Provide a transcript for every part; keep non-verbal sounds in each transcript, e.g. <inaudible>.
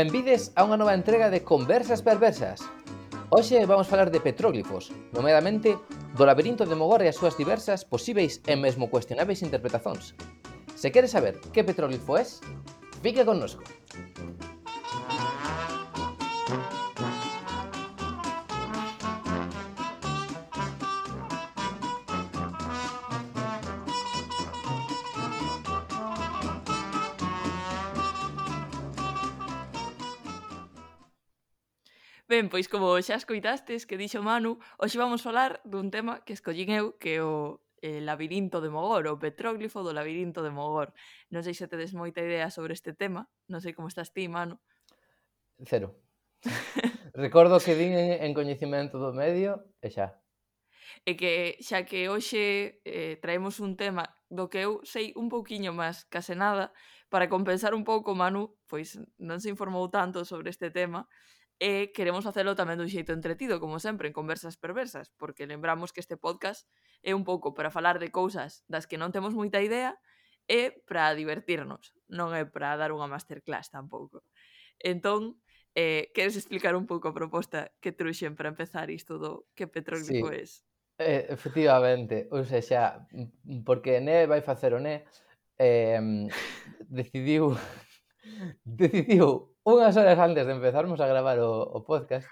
Benvides a unha nova entrega de Conversas Perversas. Hoxe vamos falar de petróglifos, nomeadamente do laberinto de Mogor e as súas diversas, posíveis e mesmo cuestionáveis interpretazóns. Se queres saber que petróglifo é, fica connosco. Ben, pois como xa escoitastes que dixo Manu, hoxe vamos falar dun tema que escollín eu, que é o eh, labirinto de Mogor, o petróglifo do labirinto de Mogor. Non sei se tedes moita idea sobre este tema, non sei como estás ti, Manu. Cero. <laughs> Recordo que din en, en coñecimento do medio e xa. E que xa que hoxe eh, traemos un tema do que eu sei un pouquiño máis case nada, para compensar un pouco, Manu, pois non se informou tanto sobre este tema, e queremos facelo tamén dun xeito entretido, como sempre, en conversas perversas, porque lembramos que este podcast é un pouco para falar de cousas das que non temos moita idea e para divertirnos, non é para dar unha masterclass tampouco. Entón, eh, queres explicar un pouco a proposta que truxen para empezar isto do que petróglico sí. es? Eh, efectivamente, ou sexa, mm, porque Né vai facer o Né, eh, <laughs> decidiu <laughs> decidiu unhas horas antes de empezarmos a gravar o, o podcast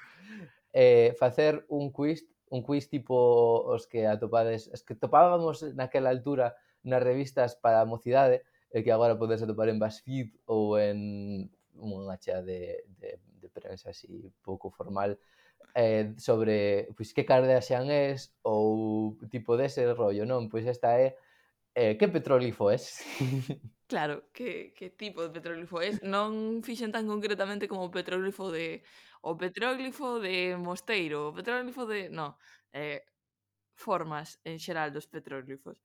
eh, facer un quiz un quiz tipo os que atopades, es que topábamos naquela altura nas revistas para a mocidade e que agora podes atopar en BuzzFeed ou en unha chea de, de, de prensa así pouco formal eh, sobre pois, que Kardashian es ou tipo dese rollo, non? Pois esta é eh, que petrólifo es? <laughs> Claro, que, que tipo de petróglifo é? Non fixen tan concretamente como o petróglifo de o petróglifo de Mosteiro, o petróglifo de, no, eh, formas en xeral dos petróglifos.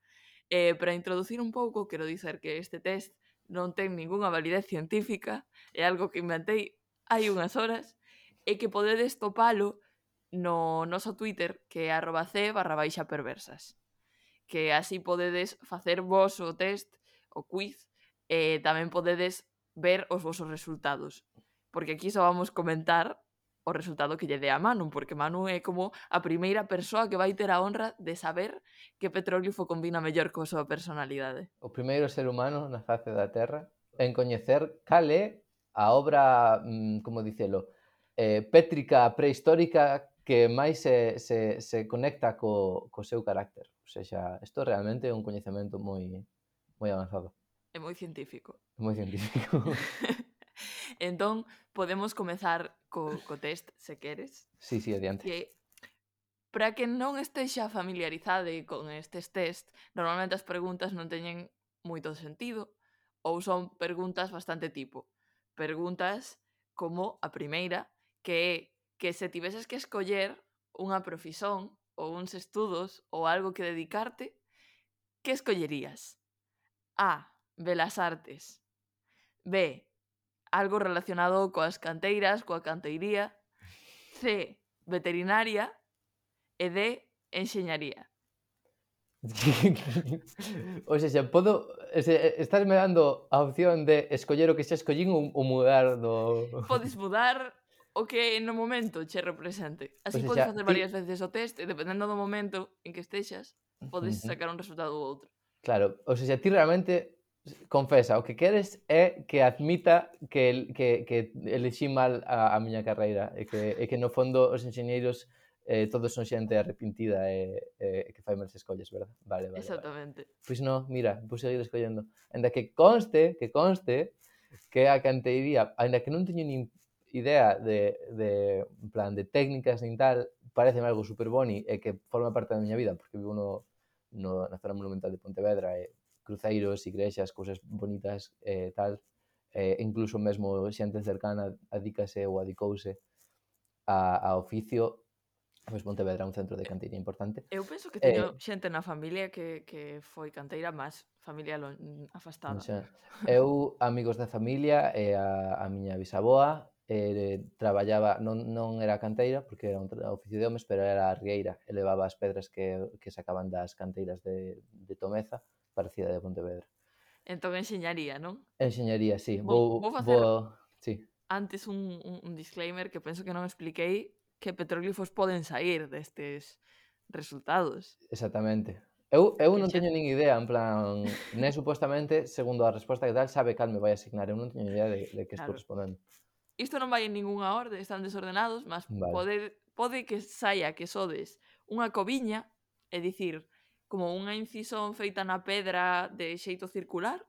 Eh, para introducir un pouco, quero dizer que este test non ten ningunha validez científica, é algo que inventei hai unhas horas, e que podedes topalo no noso Twitter, que é arroba c barra baixa perversas que así podedes facer vos o test, o quiz, e tamén podedes ver os vosos resultados. Porque aquí só vamos comentar o resultado que lle dé a Manu, porque Manu é como a primeira persoa que vai ter a honra de saber que petróglifo combina mellor coa súa personalidade. O primeiro ser humano na face da Terra en coñecer cal é a obra, mm, como dicelo, eh, pétrica prehistórica que máis se, se, se conecta co, co seu carácter xa, isto realmente é un coñecemento moi moi avanzado. É moi científico. É moi científico. <laughs> entón, podemos comezar co, co test, se queres. Sí, sí, adiante. Que, para que non estexa familiarizade con estes test, normalmente as preguntas non teñen moito sentido ou son preguntas bastante tipo. Preguntas como a primeira, que é que se tiveses que escoller unha profesión ou uns estudos ou algo que dedicarte, que escollerías? A. Belas artes. B. Algo relacionado coas canteiras, coa canteiría. C. Veterinaria. E D. Enxeñaría. <laughs> o sea, xa podo... Se, estás me dando a opción de escoller o que xa escollín ou, ou mudar do... Podes mudar o que no momento che represente. Así pues podes facer varias veces o test e dependendo do momento en que estexas, podes sacar un resultado ou outro. Claro, ou seja, ti realmente confesa, o que queres é que admita que, el, que, que elexí mal a, a miña carreira e que, e que no fondo os enxeñeiros eh, todos son xente arrepentida e, eh, eh, que fai malas escollas, verdad? Vale, vale. Exactamente. Vale. Pois non, mira, vou seguir escollendo. Ainda que conste, que conste, que a canteiría, ainda que non teño nin idea de, de en plan de técnicas nin tal parece algo super boni e que forma parte da miña vida porque vivo no, no, na zona monumental de Pontevedra e cruceiros, igrexas, cousas bonitas e tal e incluso mesmo xente cercana adícase ou adicouse a, a oficio Pois Pontevedra é un centro de canteira importante. Eu penso que teño eh, xente na familia que, que foi canteira, máis familia afastada. Xa. Eu, amigos da familia, e a, a miña bisaboa, eh, traballaba, non, non era canteira, porque era un oficio de homes, pero era rieira, e levaba as pedras que, que sacaban das canteiras de, de Tomeza para a cidade de Pontevedra. Entón, enxeñaría, non? Enxeñaría, sí. Vou, vou, vou facer vou, sí. antes un, un, un disclaimer que penso que non expliquei que petróglifos poden sair destes resultados. Exactamente. Eu, eu non teño nin idea, en plan, <laughs> ne supostamente, segundo a resposta que tal, sabe cal me vai asignar. Eu non teño idea de, de que claro. estou respondendo isto non vai en ningunha orde, están desordenados, mas vale. pode, pode que saia que sodes unha coviña, é dicir, como unha incisión feita na pedra de xeito circular,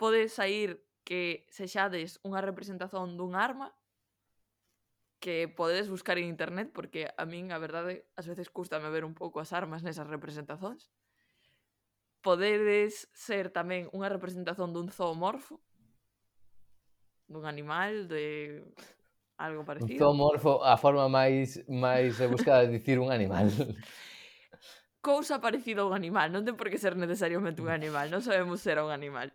pode sair que sexades unha representación dun arma, que podedes buscar en internet porque a min, a verdade, ás veces custame ver un pouco as armas nesas representazóns. Podedes ser tamén unha representación dun zoomorfo, dun animal, de algo parecido. Zoomorfo, a forma máis máis buscada de dicir un animal. <laughs> Cousa parecida a un animal, non ten por que ser necesariamente un animal, non sabemos ser un animal.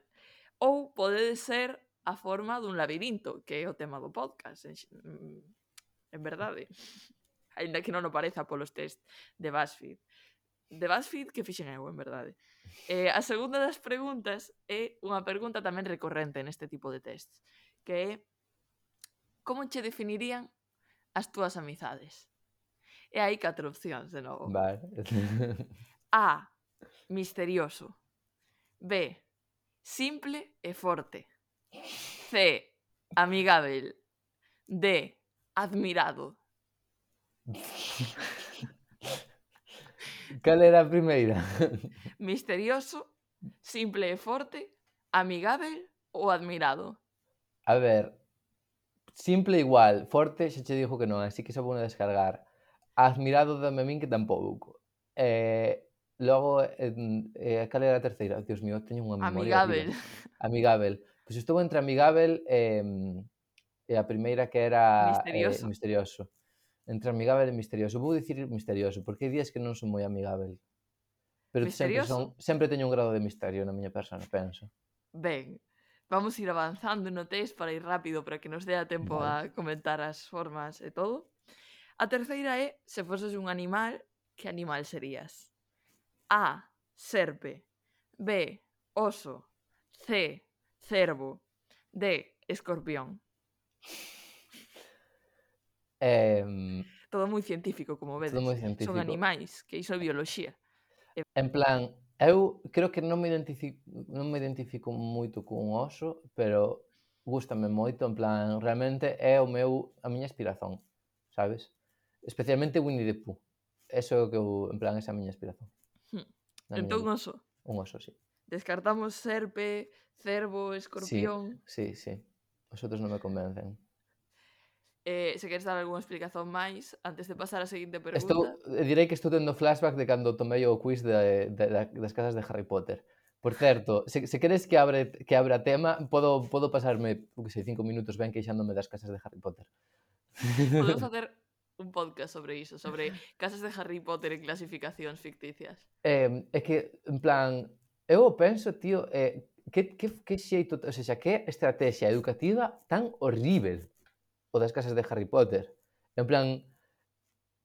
Ou pode ser a forma dun labirinto, que é o tema do podcast, en, mm, en verdade. Ainda que non o pareza polos test de BuzzFeed. De BuzzFeed que fixen eu, en verdade. Eh, a segunda das preguntas é unha pregunta tamén recorrente neste tipo de tests que é como che definirían as túas amizades? E hai catro opcións de novo. Vale. <laughs> A. Misterioso. B. Simple e forte. C. Amigável. D. Admirado. <laughs> Cal era a primeira? Misterioso, simple e forte, amigável ou admirado? A ver, simple igual, forte xa che dixo que non, así que xa vou descargar. Admirado de min que tampouco. Eh, logo, eh, eh, cal era a terceira? Dios mío, teño unha memoria. Amigável. Horrible. Amigável. Pois pues estou entre Amigável e, eh, e a primeira que era misterioso. Eh, misterioso. Entre Amigável e Misterioso. Vou dicir Misterioso, porque hai días que non son moi amigável. Pero misterioso? sempre, son, sempre teño un grado de misterio na miña persona, penso. Ben, Vamos a ir avanzando no test para ir rápido para que nos dea tempo vale. a comentar as formas e todo. A terceira é, se foses un animal, que animal serías? A. Serpe. B. Oso. C. Cervo. D. Escorpión. Eh, todo moi científico, como vedes. Todo moi científico. Son animais, que iso é bioloxía. En plan, Eu creo que non me identifico, non me identifico moito cun oso, pero gustame moito, en plan, realmente é o meu a miña inspiración, sabes? Especialmente Winnie the Pooh. Eso é o que eu, en plan, esa miña inspiración. Hmm. Entón miña... un oso. Un oso, sí. Descartamos serpe, cervo, escorpión. Sí, sí, sí. Os outros non me convencen. Eh, se queres dar algunha explicación máis antes de pasar á seguinte pregunta. Estou, eh, direi que estou tendo flashback de cando tomei o quiz de, de, de, das casas de Harry Potter. Por certo, se, se queres que abre que abra tema, podo podo pasarme, que sei, cinco minutos ben queixándome das casas de Harry Potter. Podemos <laughs> facer un podcast sobre iso, sobre casas de Harry Potter e clasificacións ficticias. Eh, é que, en plan, eu penso, tío, eh, que, que, que xeito, ou sea, que estrategia educativa tan horrível o das casas de Harry Potter. En plan,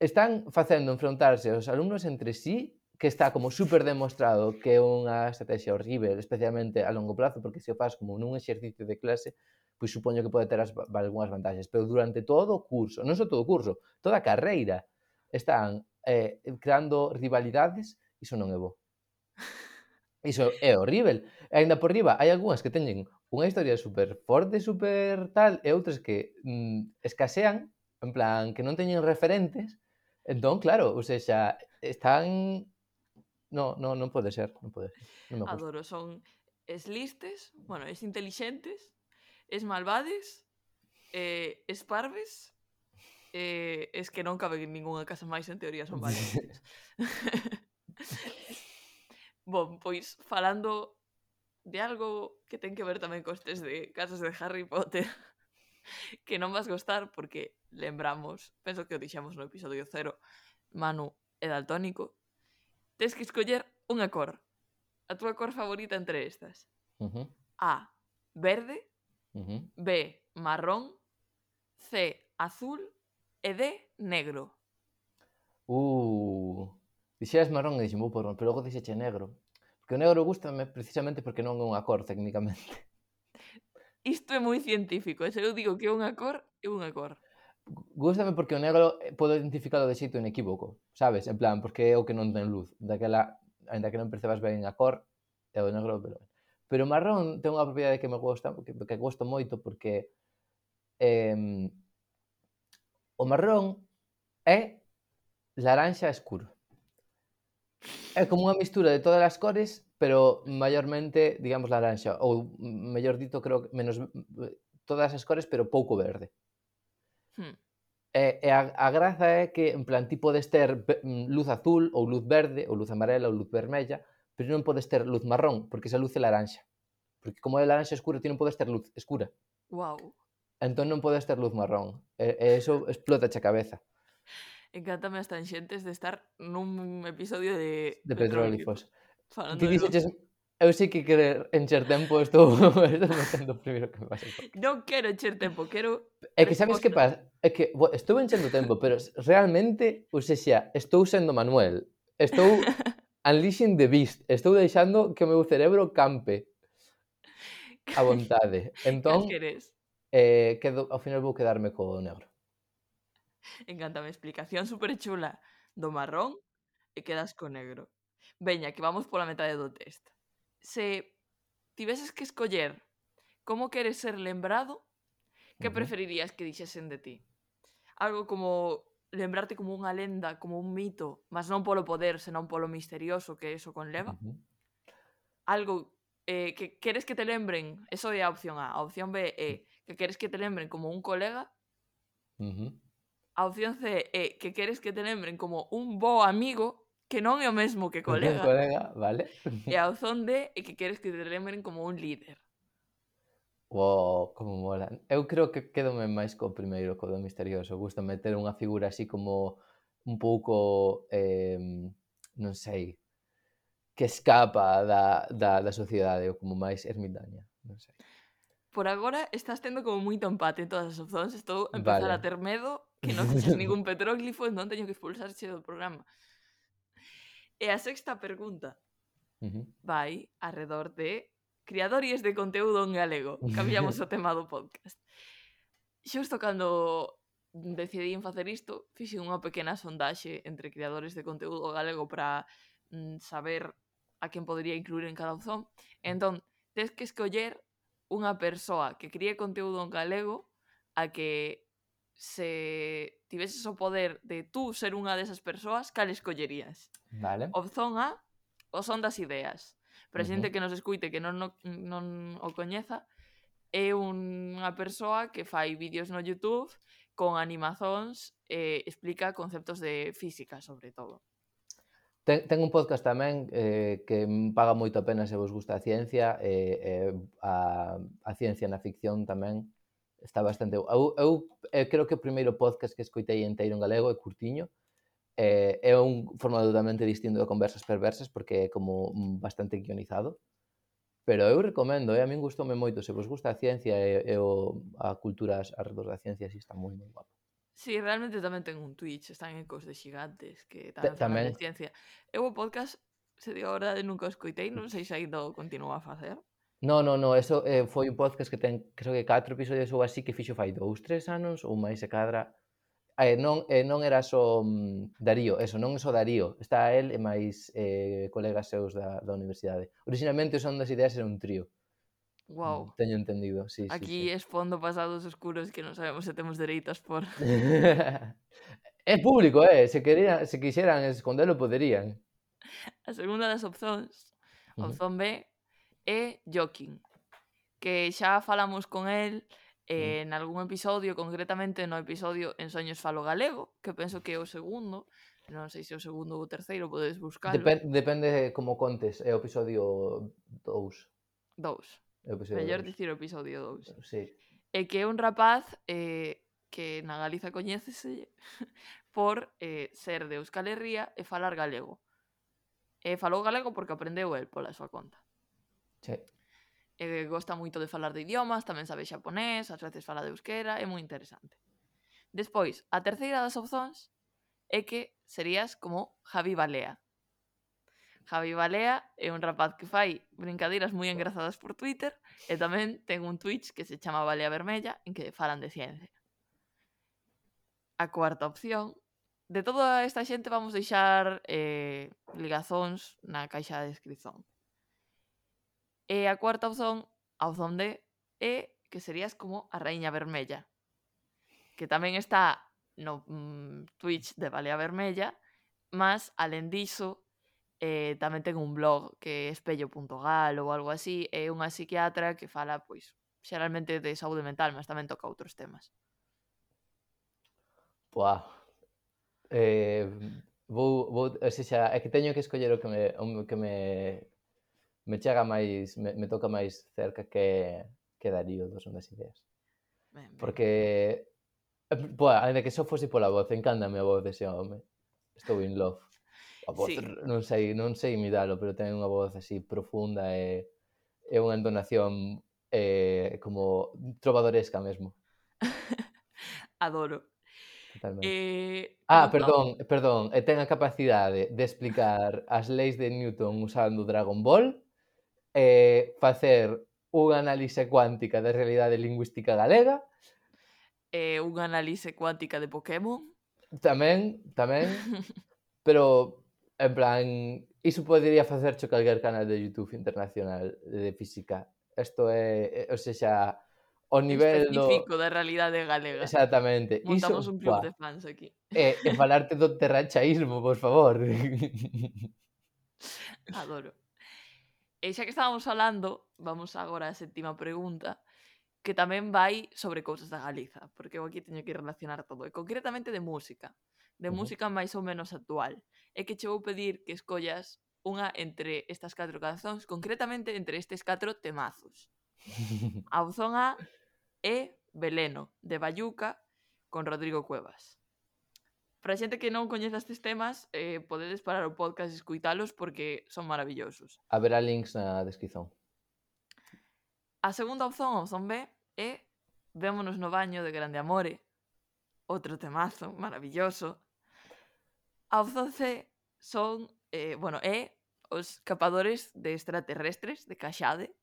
están facendo enfrontarse os alumnos entre sí que está como super demostrado que é unha estrategia horrible, especialmente a longo plazo, porque se o faz como nun exercicio de clase, pois supoño que pode ter as, algunhas vantaxes, pero durante todo o curso, non só todo o curso, toda a carreira, están eh, creando rivalidades, iso non é bo. <laughs> Iso é horrible. E ainda por riba, hai algunhas que teñen unha historia super forte, super tal, e outras que mm, escasean, en plan, que non teñen referentes, entón, claro, ou seja, están... No, no, non pode ser, non pode ser. Non me gusta. Adoro, son es listes, bueno, es inteligentes, es malvades, eh, es parves, eh, es que non cabe en ninguna casa máis, en teoría son <laughs> valientes. <laughs> bon, pois, falando de algo que ten que ver tamén cos test de casas de Harry Potter <laughs> que non vas gostar porque lembramos, penso que o dixemos no episodio 0, Manu é daltónico, tes que escoller unha cor. A túa cor favorita entre estas. Uh -huh. A, verde, uh -huh. B, marrón, C, azul e D, negro. Uh, dixeras marrón e dixen, pero logo dixeche negro. Que o negro gustame precisamente porque non é unha cor técnicamente. <laughs> Isto é moi científico, se eu digo que é unha cor, é unha cor. Gústame porque o negro eh, podo identificalo de xeito inequívoco, sabes? En plan, porque é o que non ten luz. Daquela, ainda que non percebas ben a cor, é o negro, pero... Pero o marrón ten unha propiedade que me gusta, que, que gosto moito porque eh, o marrón é laranxa escuro. É como unha mistura de todas as cores, pero maiormente, digamos, laranxa, ou mellor dito, creo que menos todas as cores, pero pouco verde. Hmm. E, e a, a graza é que, en plan, ti podes ter mm, luz azul, ou luz verde, ou luz amarela, ou luz vermella, pero non podes ter luz marrón, porque esa luz é laranxa. Porque como é laranxa escura, ti non podes ter luz escura. Wow. Entón non podes ter luz marrón. E, e eso explota a cabeza encantame as tanxentes de estar nun episodio de... De Petróglifos. Falando Ti dixeches, eu sei que querer encher tempo <laughs> estou metendo primeiro que me pasa. Non quero encher tempo, quero... É que sabes que pasa? É que bo, estou enchendo tempo, pero realmente, ou seja, estou sendo Manuel. Estou <laughs> unleashing the beast. Estou deixando que o meu cerebro campe a vontade. <laughs> Entón, que eh, quedo, ao final vou quedarme co negro. Encantame explicación super chula do marrón eh, e quedas co negro. Veña, que vamos pola metade do test. Se tiveses que escoller como queres ser lembrado, que preferirías que dixesen de ti? Algo como lembrarte como unha lenda, como un mito, mas non polo poder, senón polo misterioso que eso conleva. Algo eh, que queres que te lembren, eso é a opción A. A opción B é que queres que te lembren como un colega. Uh -huh a opción C é que queres que te lembren como un bo amigo que non é o mesmo que colega. colega vale. E a opción D é que queres que te lembren como un líder. Wow, como molan. Eu creo que quedome máis co primeiro, co do misterioso. Gusto meter unha figura así como un pouco, eh, non sei, que escapa da, da, da sociedade ou como máis ermitaña, non sei. Por agora estás tendo como moito empate en todas as opcións, estou a empezar vale. a ter medo que non coxas <laughs> ningún petróglifo e non teño que expulsarche do programa. E a sexta pregunta uh vai arredor de criadores de conteúdo en galego. Cambiamos <laughs> o tema do podcast. Xusto cando decidín facer isto, fixe unha pequena sondaxe entre creadores de conteúdo galego para mm, saber a quen podría incluir en cada opción. Entón, tens que escoller unha persoa que críe conteúdo en galego a que se tiveses o poder de tú ser unha desas persoas, cal escollerías? Vale. Opción A, o son das ideas. Para uh -huh. que nos escuite que non, non, non o coñeza, é unha persoa que fai vídeos no YouTube con animazóns e eh, explica conceptos de física, sobre todo. Ten, ten un podcast tamén eh, que paga moito a pena se vos gusta a ciencia e eh, eh, a, a ciencia na ficción tamén está bastante eu, eu, eu creo que o primeiro podcast que escoitei inteiro en galego é curtiño eh, é un formato totalmente distinto de conversas perversas porque é como bastante guionizado pero eu recomendo, eh? a min gustoume moito se vos gusta a ciencia e, e o, a cultura arredor da ciencia si está moi moi guapo Sí, realmente tamén ten un Twitch, están en de xigantes que tamén, tamén. de ciencia. Eu o podcast, se digo a verdade, nunca o escoitei, non sei se ainda o continúa a facer. No, no, no, eso eh, foi un podcast que ten, creo que catro episodios ou así que fixo fai dous, tres anos ou máis se cadra. Eh, non, eh, non era só mm, Darío, eso, non é só Darío. Está el e máis eh, colegas seus da, da universidade. Originalmente o Son das Ideas era un trío. Wow. Teño entendido, sí, Aquí sí, expondo pasados oscuros que non sabemos se temos dereitas por... <laughs> é público, eh? Se, querían, se quixeran escondelo, poderían. A segunda das opcións, opción B, é Joaquín, que xa falamos con el eh, mm. en algún episodio, concretamente no episodio En Soños Falo Galego, que penso que é o segundo, non sei se o segundo ou o terceiro, podedes buscar. Depende, depende como contes, é o episodio 2. 2. Mellor dicir o episodio 2. Sí. É que é un rapaz eh, que na Galiza coñécese <laughs> por eh, ser de Euskal Herria e falar galego. E falou galego porque aprendeu el pola súa conta. Sí. E gosta moito de falar de idiomas, tamén sabe xaponés, ás veces fala de euskera, é moi interesante. Despois, a terceira das opcións é que serías como Javi Balea. Javi Balea é un rapaz que fai brincadeiras moi engrazadas por Twitter e tamén ten un Twitch que se chama Balea Vermella en que falan de ciencia. A cuarta opción De toda esta xente vamos deixar eh, ligazóns na caixa de descripción. E a cuarta opción, a opción D, é que serías como a Raíña Vermella, que tamén está no mm, Twitch de Balea Vermella, mas, alén diso, eh, tamén ten un blog que é espello.gal ou algo así, é unha psiquiatra que fala, pois, xeralmente de saúde mental, mas tamén toca outros temas. Buah. Eh, vou, vou, ou seja, é que teño que escoller o que me, o que me me chega máis, me, me toca máis cerca que, que Darío dos Ondas Ideas. Ben, ben. Porque, boa, ainda que só fose pola voz, encándame a voz dese home. Estou in love. A voz, sí. non sei, non sei imitalo, pero ten unha voz así profunda e, e unha entonación eh, como trovadoresca mesmo. <laughs> Adoro. Totalmente. Eh, ah, perdón, perdón. E ten a capacidade de explicar as leis de Newton usando Dragon Ball eh, facer unha análise cuántica da realidade lingüística galega. Eh, unha análise cuántica de Pokémon. Tamén, tamén. <laughs> pero, en plan, iso podería facercho calquer canal de YouTube internacional de física. Isto é, o sexa, o nivel do... da realidade galega. Exactamente. Montamos iso, un club de fans aquí. E, eh, e falarte do terrachaísmo, por favor. <laughs> Adoro. E xa que estábamos falando, vamos agora á séptima pregunta, que tamén vai sobre cousas da Galiza, porque eu aquí teño que relacionar todo, e concretamente de música, de uh -huh. música máis ou menos actual. É que che vou pedir que escollas unha entre estas catro canzóns, concretamente entre estes catro temazos. <laughs> A opción A é Beleno, de Bayuca, con Rodrigo Cuevas. Para xente que non coñeza estes temas, eh, podedes parar o podcast e escuitalos porque son maravillosos. Haberá links na descripción. A segunda opción, opción B, é Vémonos no baño de Grande Amore, outro temazo maravilloso. A opción C son, eh, bueno, é os capadores de extraterrestres de Caxade.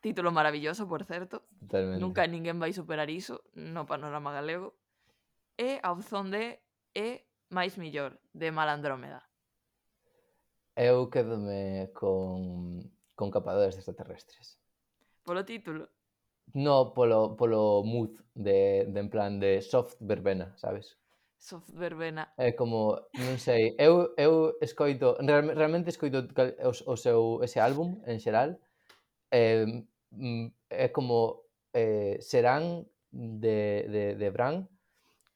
Título maravilloso, por certo. Totalmente. Nunca ninguén vai superar iso no panorama galego e a opción D é máis millor, de Malandrómeda. Eu quedome con, con capadores extraterrestres. Polo título? No, polo, polo mood de, de en plan de soft verbena, sabes? soft verbena. É como, non sei, eu, eu escoito, real, realmente escoito o, o seu, ese álbum en xeral, é, mm, é como, eh serán de, de, de Bran,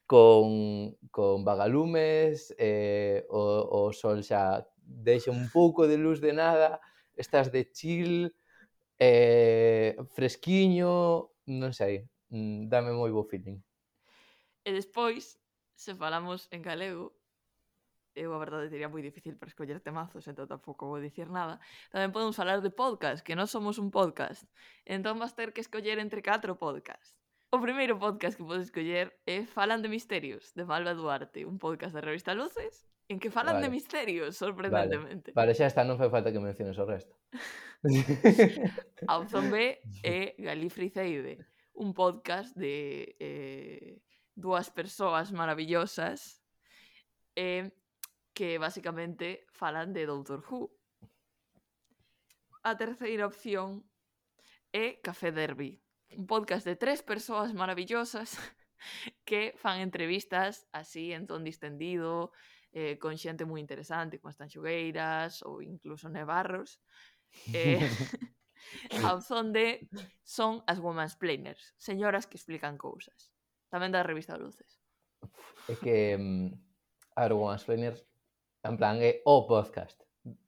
con, con vagalumes, eh, o, o sol xa deixa un pouco de luz de nada, estás de chill, eh, fresquiño, non sei, mm, dame moi bo feeling. E despois, se falamos en galego, eu a verdade diría moi difícil para escoller temazos, entón tampouco vou dicir nada. Tamén podemos falar de podcast, que non somos un podcast. Entón vas ter que escoller entre catro podcasts. O primeiro podcast que podes escoller é Falan de Misterios, de Malva Duarte, un podcast da revista Luces, en que falan vale. de misterios, sorprendentemente. Vale, xa está, non foi falta que menciones o resto. <laughs> a opción B é Galifriceide, un podcast de eh, dúas persoas maravillosas eh, que basicamente falan de Doctor Who. A terceira opción é Café Derby, un podcast de tres persoas maravillosas <laughs> que fan entrevistas así en ton distendido, eh, con xente moi interesante, como están Xogueiras ou incluso Nevarros. <laughs> Eh, <laughs> ao son de son as women's planers, señoras que explican cousas. Tamén da revista Luces. É que mm, a ver, women's planers en plan é o podcast.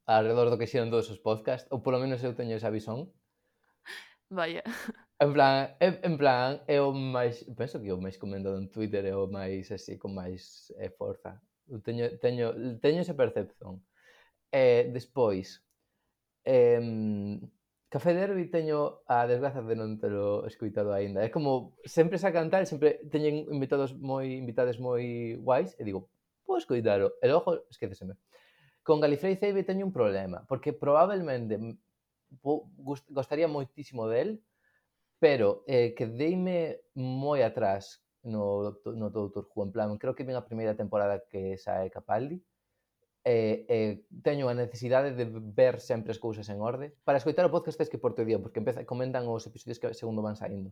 Alrededor do que xeron todos os podcasts, ou polo menos eu teño esa visón. Vaya. En plan, en, en plan, é o máis, penso que é o máis comentado en Twitter, é o máis así, con máis eh, forza. Eu teño, teño, teño esa percepción. Eh, despois, em, Café Derby teño a desgraza de non telo escuitado aínda. É como, sempre sacan tal, sempre teñen invitados moi, invitades moi guais, e digo, vou escuitalo, e logo esqueceseme. Con Galifrey Ceibe teño un problema, porque probablemente gostaría moitísimo del, Pero eh, que deime moi atrás no, no Doutor Who, en plan, creo que ven a primeira temporada que sae Capaldi, eh, eh, teño a necesidade de ver sempre as cousas en orde. Para escoitar o podcast tens que por día, porque empeza, comentan os episodios que segundo van saindo.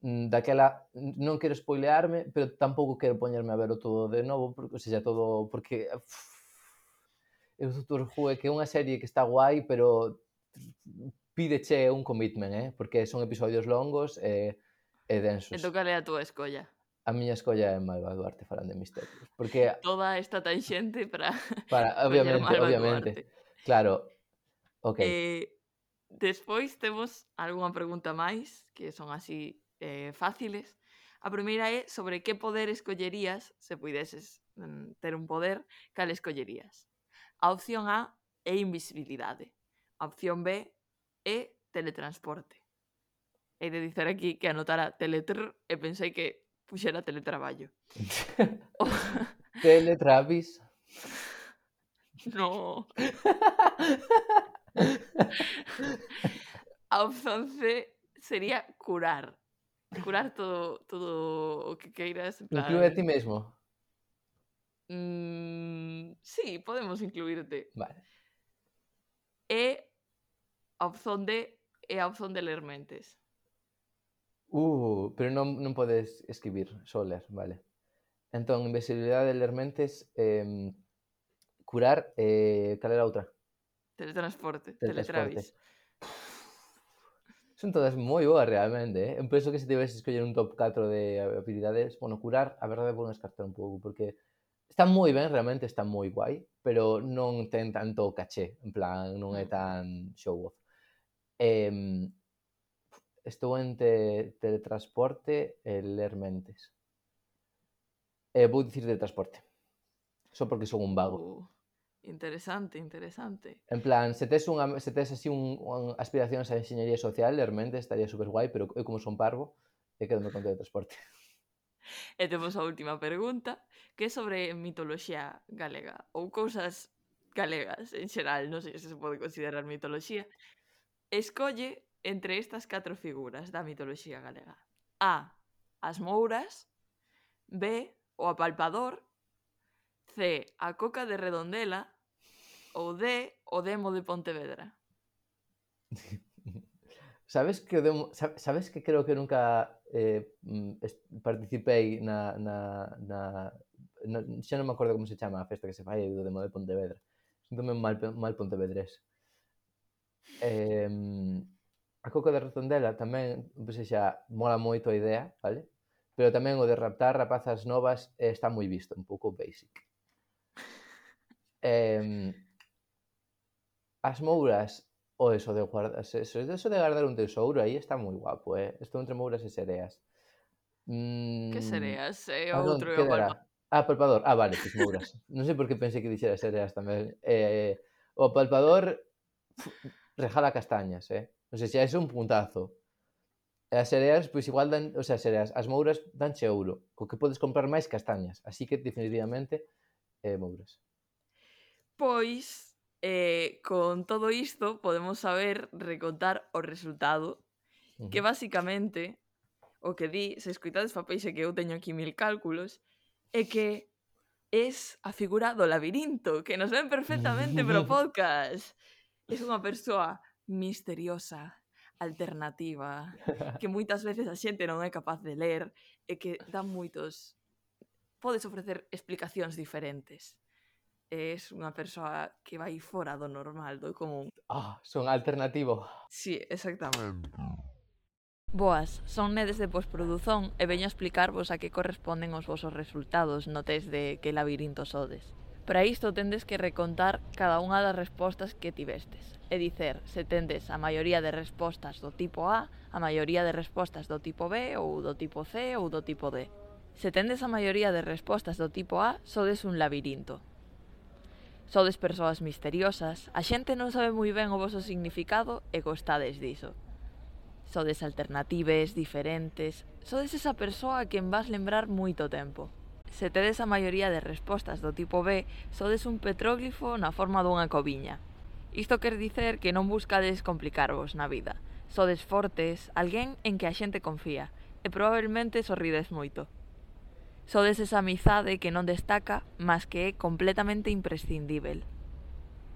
Mm, daquela, non quero spoilearme, pero tampouco quero poñerme a ver todo de novo, porque, o sea, todo, porque... Uff, o Doctor Who é que é unha serie que está guai, pero pídeche un commitment, eh? porque son episodios longos e, e densos. E toca a túa escolla. A miña escolla é Malva Duarte falando de misterios. Porque... <laughs> Toda esta tanxente para... <laughs> para obviamente, obviamente. Duarte. Claro. Ok. Eh, despois temos algunha pregunta máis, que son así eh, fáciles. A primeira é sobre que poder escollerías, se puideses mm, ter un poder, cal escollerías. A opción A é invisibilidade. A opción B e teletransporte. Hei de dicer aquí que anotara teletr e pensei que puxera teletraballo. <laughs> <laughs> Teletravis. No. <laughs> A opción C sería curar. Curar todo, todo o que queiras. Plan... Inclúe a ti mesmo. Mm, sí, podemos incluirte. Vale a opción de e a opción de ler mentes. Uh, pero non, non podes escribir, só ler, vale. Entón, invisibilidade de ler mentes, eh, curar, eh, cal era outra? Teletransporte, Teletransporte. teletravis. Son todas moi boas realmente, eh? Eu penso que se tivese escoller un top 4 de habilidades, bueno, curar, a verdade vou descartar un pouco, porque está moi ben, realmente está moi guai, pero non ten tanto caché, en plan, non é tan show off. Eh, estou en te, teletransporte e ler mentes. Eh, vou dicir de transporte. Só porque son un vago. Uh, interesante, interesante. En plan, se tes, unha, se tes así un, un aspiracións a enxeñería social, ler mentes estaría super guai, pero eu como son parvo, e quedo con teletransporte. E temos a última pregunta, que é sobre mitoloxía galega ou cousas galegas en xeral, non sei se se pode considerar mitoloxía, Escolle entre estas catro figuras da mitoloxía galega. A. As mouras. B. O apalpador. C. A coca de redondela. Ou D. O demo de Pontevedra. <laughs> Sabes que demo, sabes que creo que nunca eh, mm, participei na, na, na, na xa non me acordo como se chama a festa que se fai do demo de Pontevedra. Sinto-me mal, mal pontevedrés. Eh, a coca de rotondela tamén, pois xa, mola moito a idea, vale? Pero tamén o de raptar rapazas novas eh, está moi visto, un pouco basic. Eh, as mouras o eso de guardar, eso de guardar un tesouro aí está moi guapo, eh? Isto entre mouras e sereas. Mm... Que sereas? Eh, ah, outro non, palpa... Ah, palpador. Ah, vale, que mouras. non sei por que pensei que dixera sereas tamén. Eh, o palpador regala castañas, eh? O sea, xa é un puntazo. E as cereas, pois igual dan, o sea, as cereas, as mouras danche ouro, co que podes comprar máis castañas, así que definitivamente eh, mouras. Pois, eh, con todo isto podemos saber recontar o resultado, uh -huh. que basicamente o que di, se escoitades papéis e que eu teño aquí mil cálculos, é que es a figura do labirinto, que nos ven perfectamente pro <laughs> podcast es unha persoa misteriosa, alternativa, <laughs> que moitas veces a xente non é capaz de ler e que dá moitos... Podes ofrecer explicacións diferentes. Es unha persoa que vai fora do normal, do común. Ah, son alternativo. Sí, exactamente. Boas, son nedes de Postproduzón e veño a explicarvos a que corresponden os vosos resultados no test de que labirinto sodes. Para isto tendes que recontar cada unha das respostas que tivestes, e dicer se tendes a maioría de respostas do tipo A, a maioría de respostas do tipo B ou do tipo C ou do tipo D. Se tendes a maioría de respostas do tipo A, sodes un labirinto. Sodes persoas misteriosas, a xente non sabe moi ben o voso significado e gostades diso. Sodes alternatives, diferentes, sodes esa persoa a quen vas lembrar moito tempo se tedes a maioría de respostas do tipo B, sodes un petróglifo na forma dunha coviña. Isto quer dicer que non buscades complicarvos na vida. Sodes fortes, alguén en que a xente confía, e probablemente sorrides moito. Sodes esa amizade que non destaca, mas que é completamente imprescindível.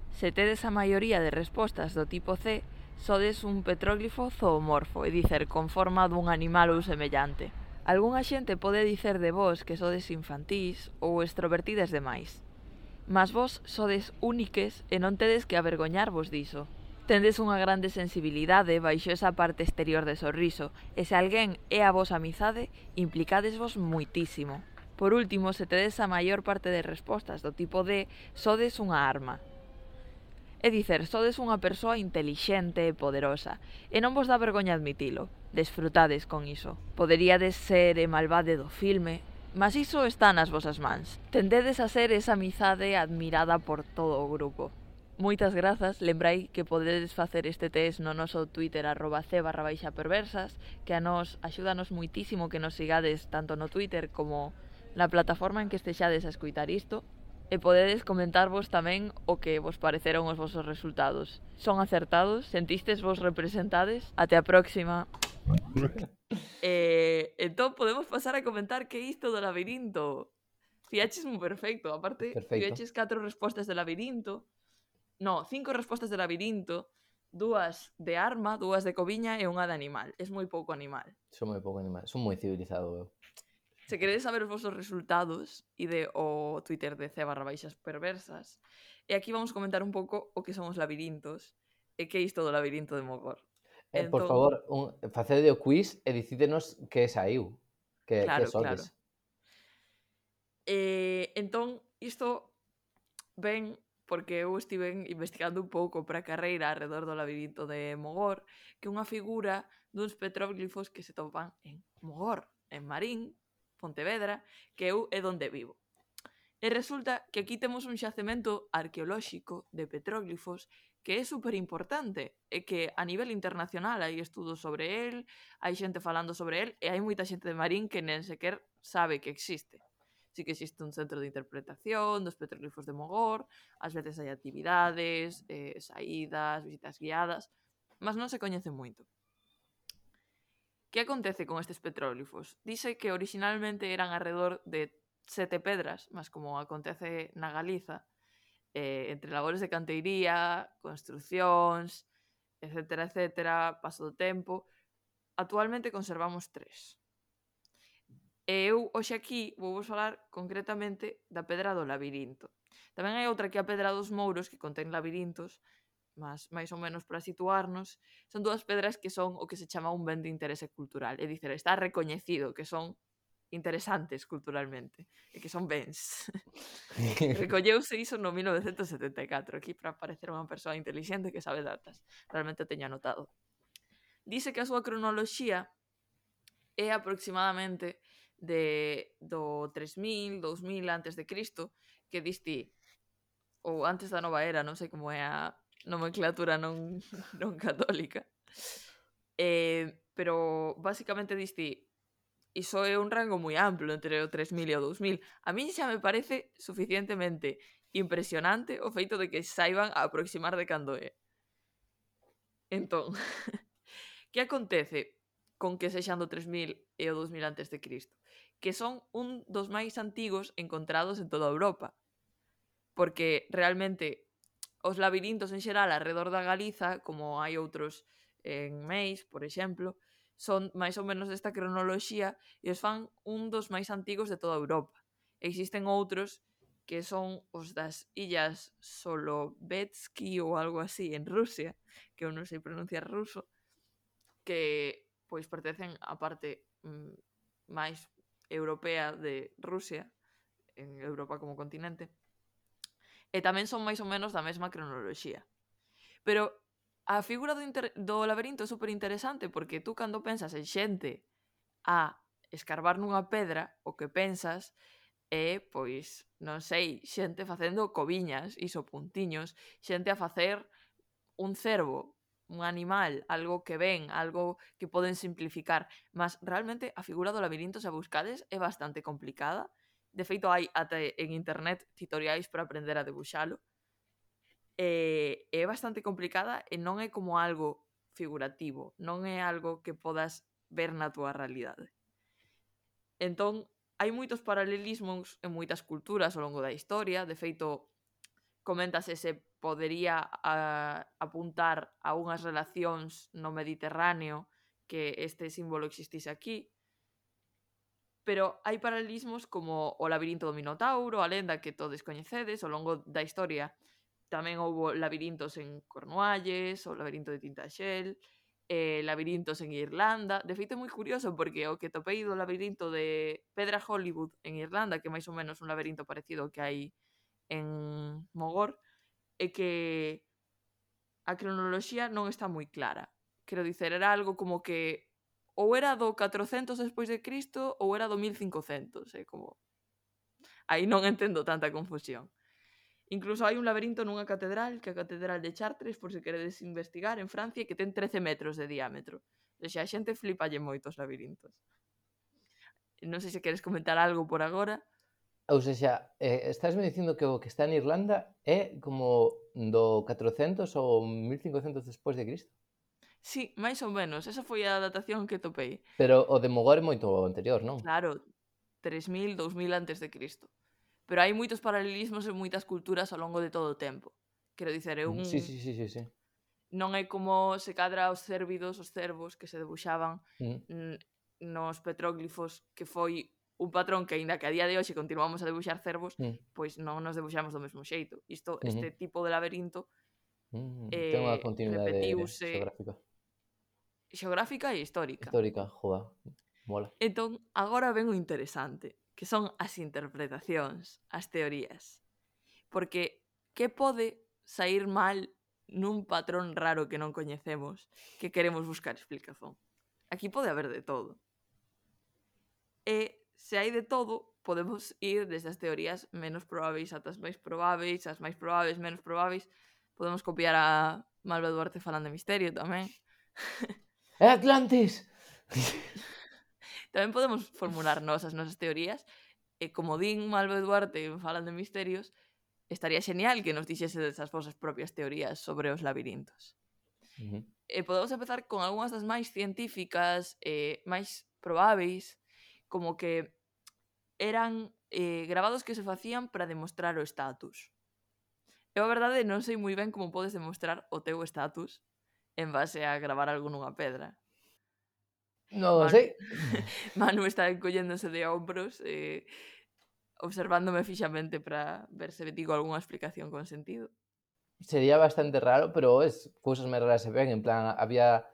Se tedes a maioría de respostas do tipo C, sodes un petróglifo zoomorfo, é dicer, con forma dun animal ou semellante. Algúnha xente pode dicer de vós que sodes infantís ou extrovertides demais. Mas vós sodes úniques e non tedes que avergoñarvos diso. Tendes unha grande sensibilidade baixo esa parte exterior de sorriso, e se alguén é a vos amizade, implicadesvos muitísimo. Por último, se tedes a maior parte de respostas do tipo de sodes unha arma. É dicer, sodes unha persoa intelixente e poderosa, e non vos dá vergoña admitilo, Desfrutades con iso. Poderíades ser e malvade do filme, mas iso está nas vosas mans. Tendedes a ser esa amizade admirada por todo o grupo. Moitas grazas, lembrai que podedes facer este test no noso Twitter arroba c barra baixa perversas, que a nos axúdanos moitísimo que nos sigades tanto no Twitter como na plataforma en que estexades a escuitar isto, e podedes comentarvos tamén o que vos pareceron os vosos resultados. Son acertados? Sentistes vos representades? Até a próxima! <laughs> eh, entón podemos pasar a comentar que isto do labirinto. Fiaches moi perfecto, aparte fiaches catro respostas do labirinto. No, cinco respostas do labirinto, dúas de arma, dúas de coviña e unha de animal. Es moi pouco animal. Son moi pouco animal, son moi civilizado eu. Se queredes saber os vosos resultados, ide o Twitter de C barra baixas perversas. E aquí vamos comentar un pouco o que son os labirintos eh, e que é isto do labirinto de Mogor. Eh, entón... Por favor, un, facede o quiz e dicídenos que saiu, que, claro, que sodes. Claro. Eh, entón, isto ven porque eu estive investigando un pouco para a carreira alrededor do labirinto de Mogor, que é unha figura duns petróglifos que se topan en Mogor, en Marín, Pontevedra, que eu é onde vivo. E resulta que aquí temos un xacemento arqueolóxico de petróglifos que é super importante e eh, que a nivel internacional hai estudos sobre el, hai xente falando sobre el e hai moita xente de Marín que nen sequer sabe que existe. Sí que existe un centro de interpretación dos petroglifos de Mogor, ás veces hai actividades, eh, saídas, visitas guiadas, mas non se coñece moito. Que acontece con estes petróglifos? Dice que originalmente eran alrededor de sete pedras, mas como acontece na Galiza, eh, entre labores de canteiría, construcións, etcétera, etcétera, paso do tempo, actualmente conservamos tres. E eu hoxe aquí vou vos falar concretamente da Pedra do Labirinto. Tamén hai outra que é a Pedra dos Mouros, que contén labirintos, mas máis ou menos para situarnos, son dúas pedras que son o que se chama un ben de interese cultural, é dicir, está recoñecido que son interesantes culturalmente e que son bens. <laughs> Recolleuse iso no 1974 aquí para parecer unha persoa inteligente que sabe datas. Realmente teño anotado. Dice que a súa cronoloxía é aproximadamente de do 3000, 2000 antes de Cristo, que diste ou antes da nova era, non sei como é a nomenclatura non <laughs> non católica. Eh, pero basicamente diste iso é un rango moi amplo entre o 3.000 e o 2.000. A min xa me parece suficientemente impresionante o feito de que saiban a aproximar de cando é. Entón, <laughs> que acontece con que sexan do 3000 e o 2000 antes de Cristo? Que son un dos máis antigos encontrados en toda Europa. Porque realmente os labirintos en xeral alrededor da Galiza, como hai outros en Meis, por exemplo, son máis ou menos desta cronoloxía e os fan un dos máis antigos de toda Europa. Existen outros que son os das illas Solovetsky ou algo así en Rusia, que eu non sei pronunciar ruso, que pois pertencen á parte mm, máis europea de Rusia, en Europa como continente, e tamén son máis ou menos da mesma cronoloxía. Pero a figura do, inter... do laberinto é super interesante porque tú cando pensas en xente a escarbar nunha pedra, o que pensas é, pois, non sei, xente facendo coviñas, iso puntiños, xente a facer un cervo, un animal, algo que ven, algo que poden simplificar, mas realmente a figura do labirinto se a buscades é bastante complicada. De feito, hai até en internet tutoriais para aprender a debuxalo eh, é bastante complicada e non é como algo figurativo, non é algo que podas ver na túa realidade. Entón, hai moitos paralelismos en moitas culturas ao longo da historia, de feito, coméntase se podería a, ah, apuntar a unhas relacións no Mediterráneo que este símbolo existise aquí, pero hai paralelismos como o labirinto do Minotauro, a lenda que todos coñecedes ao longo da historia, tamén houbo labirintos en Cornualles, o labirinto de Tintaxel, eh, labirintos en Irlanda. De feito, é moi curioso porque o que topei do labirinto de Pedra Hollywood en Irlanda, que máis ou menos un labirinto parecido que hai en Mogor, é que a cronoloxía non está moi clara. Quero dicer, era algo como que ou era do 400 despois de Cristo ou era do 1500, é como... Aí non entendo tanta confusión. Incluso hai un laberinto nunha catedral, que é a catedral de Chartres, por se queredes investigar, en Francia, que ten 13 metros de diámetro. O sea, a xente flipalle moitos labirintos. Non sei se queres comentar algo por agora. Ou seja, eh, estás me dicindo que o que está en Irlanda é como do 400 ou 1500 despois de Cristo? Sí, máis ou menos. Esa foi a datación que topei. Pero o de Mogor é moito anterior, non? Claro, 3000, 2000 antes de Cristo pero hai moitos paralelismos en moitas culturas ao longo de todo o tempo. Quero dicer, é un... Sí, sí, sí, sí, sí. Non é como se cadra os cérvidos, os cervos que se debuxaban mm. nos petróglifos, que foi un patrón que aínda que a día de hoxe continuamos a debuxar cervos, mm. pois non nos debuxamos do mesmo xeito. Isto, mm -hmm. este tipo de laberinto mm, eh, ten unha continuidade repetiuse... xeográfica. Xeográfica e histórica. Histórica, joa. Mola. Entón, agora ven o interesante que son as interpretacións, as teorías. Porque que pode sair mal nun patrón raro que non coñecemos que queremos buscar explicación? Aquí pode haber de todo. E se hai de todo, podemos ir desde as teorías menos probáveis ata as máis probáveis, as máis probáveis, menos probáveis. Podemos copiar a Malva Duarte falando de misterio tamén. É <laughs> ¡Eh, Atlantis! <laughs> Tamén podemos formular nos as nosas teorías e como din Malva Duarte en Falan de Misterios, estaría genial que nos dixese desas vosas propias teorías sobre os labirintos. Uh -huh. E podemos empezar con algunhas das máis científicas, eh, máis probáveis, como que eran eh, grabados que se facían para demostrar o estatus. Eu a verdade non sei moi ben como podes demostrar o teu estatus en base a gravar algo nunha pedra. Non Manu, sei. <laughs> Manu está encolléndose de ombros e eh, observándome fixamente para ver se digo algunha explicación con sentido. Sería bastante raro, pero es cousas máis raras se ven. En plan, había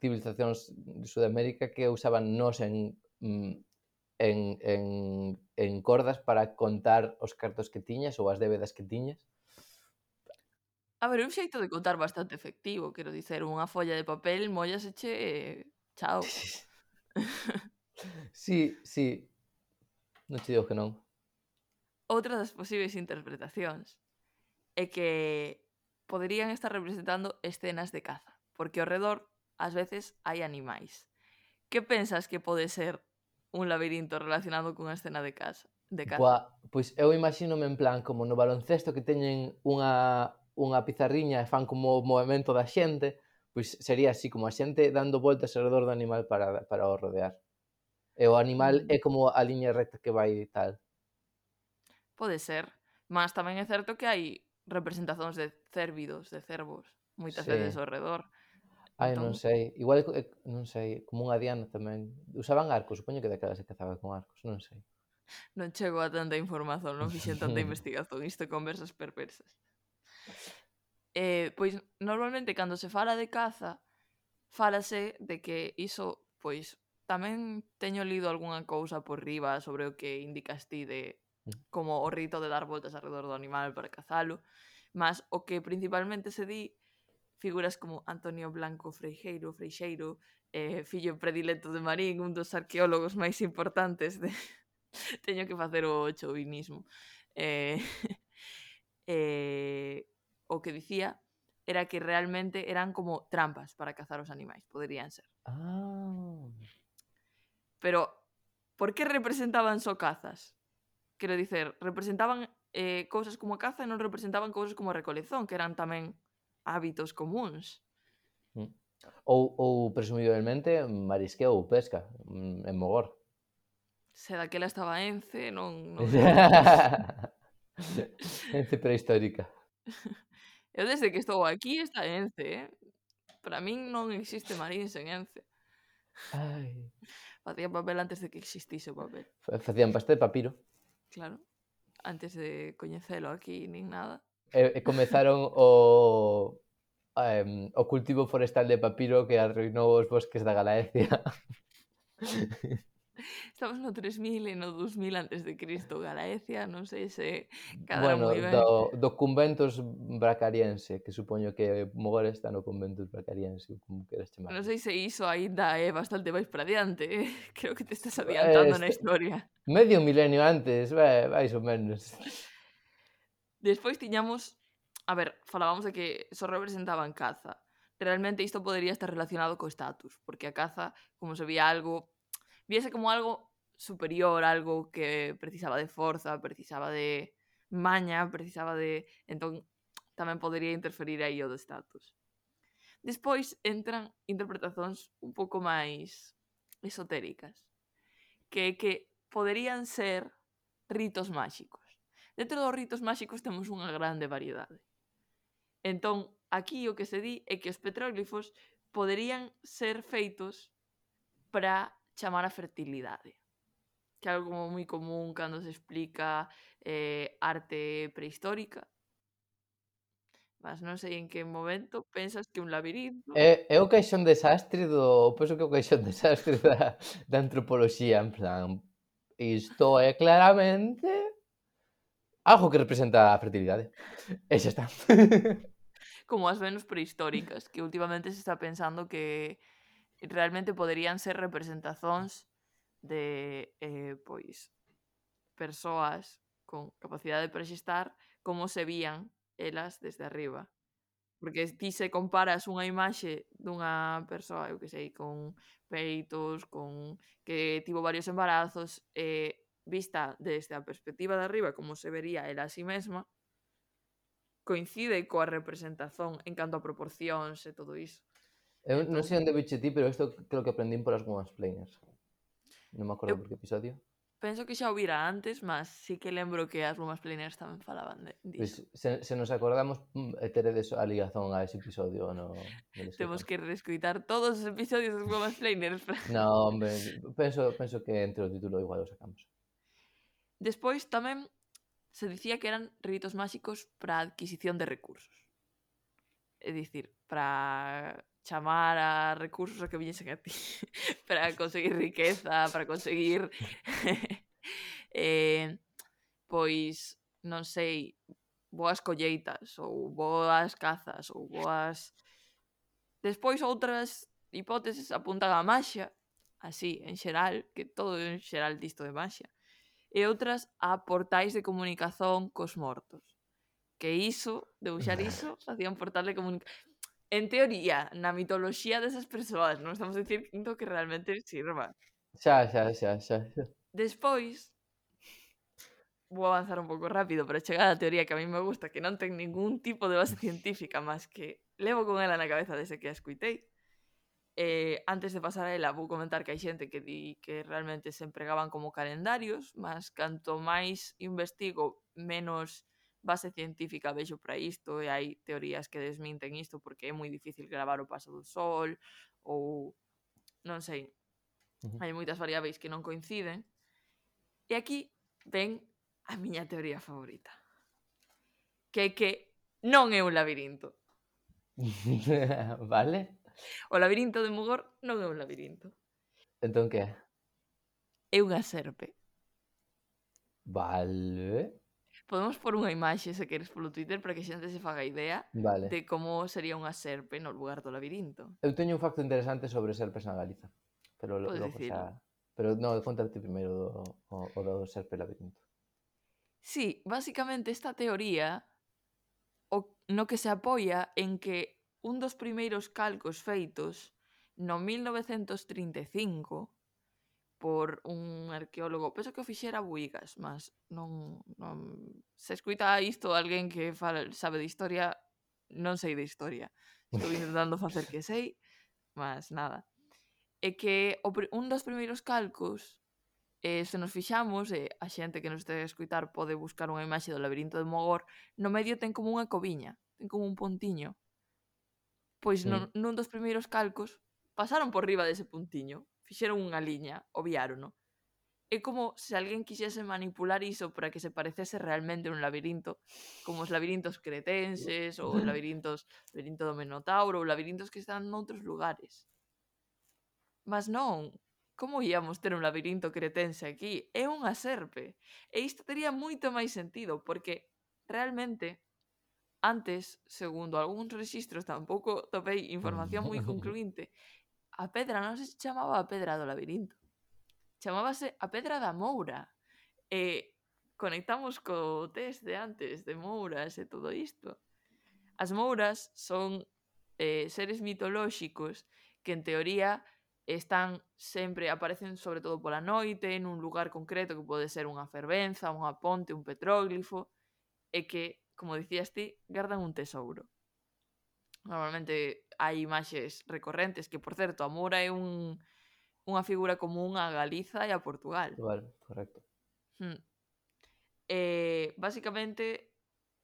civilizacións de Sudamérica que usaban nos en, mm, en, en, en cordas para contar os cartos que tiñas ou as débedas que tiñas. A ver, un xeito de contar bastante efectivo, quero dicer, unha folla de papel mollaseche e eh, Chao. <laughs> sí, sí. Non te digo que non. Outra das posibles interpretacións é que poderían estar representando escenas de caza, porque ao redor ás veces hai animais. Que pensas que pode ser un labirinto relacionado cunha escena de casa? De caza? Buah, pois eu imagínome en plan como no baloncesto que teñen unha, unha pizarriña e fan como o movimento da xente, pois sería así como a xente dando voltas alrededor do animal para, para o rodear. E o animal mm. é como a liña recta que vai tal. Pode ser, mas tamén é certo que hai representacións de cérvidos, de cervos, moitas sí. veces ao redor. Ai, entón... non sei, igual eh, non sei, como unha diana tamén. Usaban arcos, supoño que daquela se cazaba con arcos, non sei. Non chego a tanta información, non fixen tanta <laughs> investigación, isto conversas perversas. Eh, pois normalmente cando se fala de caza, fálase de que iso, pois, tamén teño lido algunha cousa por riba sobre o que indicas ti de mm. como o rito de dar voltas alrededor do animal para cazalo, mas o que principalmente se di figuras como Antonio Blanco Freixeiro, Freixeiro, eh, fillo predilecto de Marín, un dos arqueólogos máis importantes de... <laughs> teño que facer o chauvinismo. Eh, <laughs> eh, o que dicía era que realmente eran como trampas para cazar os animais, poderían ser. Ah. Pero, por que representaban só cazas? Quero dicer, representaban eh, cousas como a caza e non representaban cousas como a recolezón, que eran tamén hábitos comuns. Mm. Ou, ou presumiblemente, marisqueo ou pesca, mm, en Mogor. Se daquela estaba Ence, non... non... <laughs> ence prehistórica. <laughs> Eu desde que estou aquí está Ence, eh? Para min non existe Marín sen Ence. Ai. Facían papel antes de que existise o papel. Facían paste de papiro. Claro. Antes de coñecelo aquí nin nada. E, e comezaron <laughs> o um, o cultivo forestal de papiro que arruinou os bosques da Galaecia. <laughs> Estamos no 3000 e no 2000 antes de Cristo, Galaecia, non sei se cadra bueno, moi ben. Do, do conventos bracariense, que supoño que Mogor está no conventos bracariense, como queres chamar. Non sei se iso aínda é bastante máis para diante, eh? <laughs> creo que te estás adiantando eh, este... na historia. Medio milenio antes, vai, máis ou menos. Despois tiñamos, a ver, falábamos de que só representaban caza, realmente isto podería estar relacionado co status, porque a caza, como se vía algo viese como algo superior, algo que precisaba de forza, precisaba de maña, precisaba de... Entón, tamén podería interferir aí o do status. Despois entran interpretacións un pouco máis esotéricas, que que poderían ser ritos máxicos. Dentro dos ritos máxicos temos unha grande variedade. Entón, aquí o que se di é que os petróglifos poderían ser feitos para chamar a fertilidade que é algo como moi común cando se explica eh, arte prehistórica. Mas non sei en que momento pensas que un labirinto... É, eh, é o caixón desastre do... Penso que é o caixón <laughs> desastre da, da antropoloxía, en plan... Isto é claramente algo que representa a fertilidade. <laughs> E xa está. como as Venus prehistóricas, que últimamente se está pensando que realmente poderían ser representazóns de eh, pois persoas con capacidade de proxestar como se vían elas desde arriba. Porque ti se comparas unha imaxe dunha persoa, eu que sei, con peitos, con que tivo varios embarazos, eh, vista desde a perspectiva de arriba como se vería ela a si sí mesma, coincide coa representación en canto a proporcións e todo iso. Eu entón... non sei onde viche ti, pero isto creo que aprendín polas Planers. Non me acordo eu... por que episodio. Penso que xa o vira antes, mas sí que lembro que as Mansplainers tamén falaban de disso. Pues, pois, se, se nos acordamos, mm, teredes a ligazón a ese episodio. No, Temos que reescoitar todos os episodios das dos Mansplainers. <laughs> no, hombre, penso, penso que entre o título igual o sacamos. Despois tamén se dicía que eran ritos máxicos para adquisición de recursos. É dicir, para chamar a recursos a que viñesen a ti <laughs> para conseguir riqueza, para conseguir <laughs> eh, pois non sei, boas colleitas ou boas cazas ou boas Despois outras hipóteses apuntan a maxia, así en xeral, que todo en xeral disto de maxia. E outras a portais de comunicación cos mortos. Que iso, de buxar iso, facía un portal de comunicación en teoría, na mitoloxía desas persoas, non estamos dicindo que realmente sirva. Xa, xa, xa, xa. xa. Despois, vou avanzar un pouco rápido para chegar á teoría que a mí me gusta, que non ten ningún tipo de base científica, máis que levo con ela na cabeza desde que a escuitei. Eh, antes de pasar a ela, vou comentar que hai xente que di que realmente se empregaban como calendarios, mas canto máis investigo, menos base científica vexo para isto e hai teorías que desminten isto porque é moi difícil gravar o paso do sol ou non sei hai moitas variáveis que non coinciden. E aquí ven a miña teoría favorita que é que non é un labirinto <laughs> vale. O labirinto de Mugor non é un labirinto entón que é? é unha serpe. Vale. Podemos pôr unha imaxe, se queres, polo Twitter para que a xente se faga idea vale. de como sería unha serpe no lugar do labirinto. Eu teño un facto interesante sobre serpes na Galiza. Pero lo, logo xa... Pero no, contarte primeiro o, o, o do serpe labirinto. Sí, basicamente esta teoría o, no que se apoia en que un dos primeiros calcos feitos no 1935 por un arqueólogo. Penso que o fixera Buigas, mas non, non... Se escuita isto alguén que fala, sabe de historia, non sei de historia. Estou <laughs> intentando facer que sei, mas nada. É que o, un dos primeiros calcos eh, se nos fixamos, e eh, a xente que nos este a escutar pode buscar unha imaxe do labirinto de Mogor, no medio ten como unha coviña, ten como un pontiño. Pois non, nun dos primeiros calcos pasaron por riba dese puntiño fixeron unha liña, obviárono. É como se alguén quixese manipular iso para que se parecese realmente un labirinto, como os labirintos cretenses, ou os labirintos labirinto do Menotauro, ou labirintos que están noutros lugares. Mas non, como íamos ter un labirinto cretense aquí? É unha serpe. E isto tería moito máis sentido, porque realmente antes, segundo algúns rexistros, tampouco topei información moi <laughs> concluinte, a pedra non se chamaba a pedra do labirinto. Chamábase a pedra da Moura. E conectamos co test de antes de Mouras e todo isto. As Mouras son eh, seres mitolóxicos que en teoría están sempre, aparecen sobre todo pola noite, nun lugar concreto que pode ser unha fervenza, unha ponte, un petróglifo, e que, como dicías ti, gardan un tesouro. Normalmente hai imaxes recorrentes que, por certo, a Moura é un, unha figura común a Galiza e a Portugal. Portugal, correcto. Hmm. Eh, basicamente,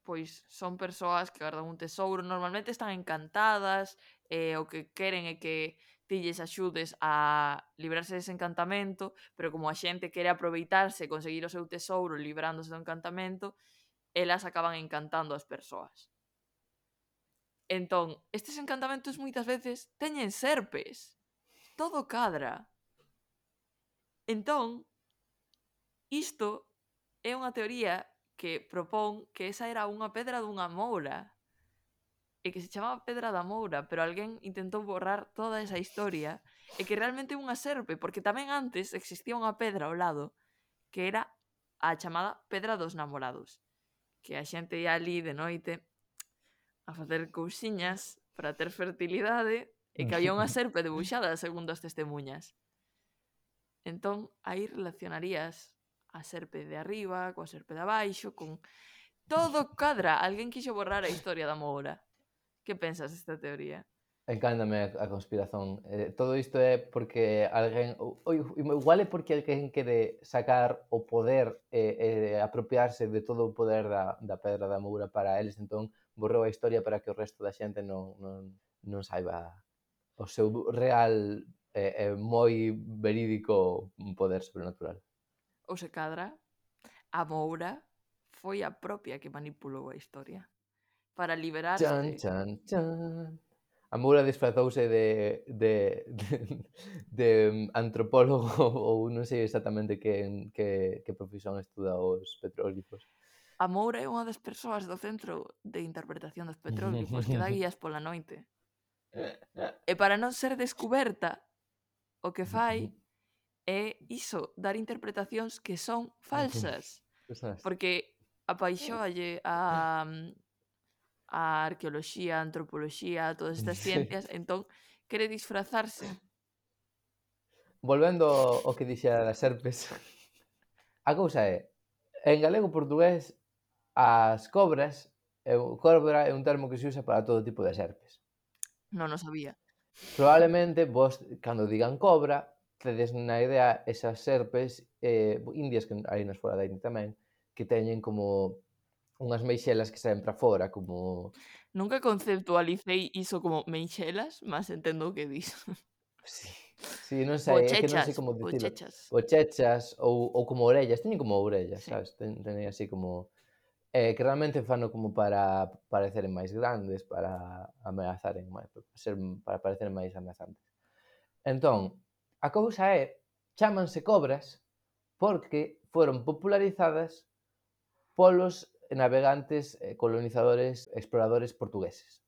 pois son persoas que guardan un tesouro, normalmente están encantadas, eh, o que queren é que ti lles axudes a librarse dese encantamento, pero como a xente quere aproveitarse e conseguir o seu tesouro librándose do encantamento, elas acaban encantando as persoas. Entón, estes encantamentos moitas veces teñen serpes. Todo cadra. Entón, isto é unha teoría que propón que esa era unha pedra dunha moura e que se chamaba Pedra da Moura, pero alguén intentou borrar toda esa historia e que realmente é unha serpe, porque tamén antes existía unha pedra ao lado que era a chamada Pedra dos Namorados, que a xente ia ali de noite a facer cousiñas para ter fertilidade e que había unha <laughs> serpe debuxada segundo as testemunhas. Entón, aí relacionarías a serpe de arriba, coa serpe de abaixo, con... Todo cadra. Alguén quixo borrar a historia da Moura. Que pensas desta teoría? Encándame a conspiración. Eh, todo isto é porque alguén... O, igual é porque alguén quere sacar o poder e eh, eh, apropiarse de todo o poder da, da pedra da moura para eles, entón borrou a historia para que o resto da xente non, non, non saiba o seu real eh, eh, moi verídico poder sobrenatural. Ou se cadra, a Moura foi a propia que manipulou a historia para liberarse. Chan, chan, chan. A Moura disfrazouse de, de, <laughs> de, de antropólogo <laughs> ou non sei exactamente que, que, que profesión estuda os petróglifos. A Moura é unha das persoas do Centro de Interpretación dos Petróglifos pois que dá <laughs> guías pola noite. <laughs> E para non ser descoberta, o que fai é iso, dar interpretacións que son pois, falsas. Porque apaixóalle a a arqueoloxía, a antropoloxía, todas estas <laughs> ciencias, entón quere disfrazarse. Volvendo ao que dixera das serpes, a cousa é, en galego portugués As cobras, eu, cobra é un termo que se usa para todo tipo de serpes. Non o sabía. Probablemente vos, cando digan cobra, tedes na idea esas serpes eh, indias que hai nas fora da India tamén, que teñen como unhas meixelas que saen para fora, como... Nunca conceptualicei iso como meixelas, mas entendo o que dis. <laughs> Sí. Sí, non sei, bochechas, é que non sei como dicirlo. Bochechas. Bochechas ou, ou como orellas, teñen como orellas, sí. sabes? Ten, teñen así como eh, que realmente fano como para pareceren máis grandes, para ameazaren máis, para, ser, para parecer máis ameazantes. Entón, a cousa é, chámanse cobras porque foron popularizadas polos navegantes eh, colonizadores, exploradores portugueses,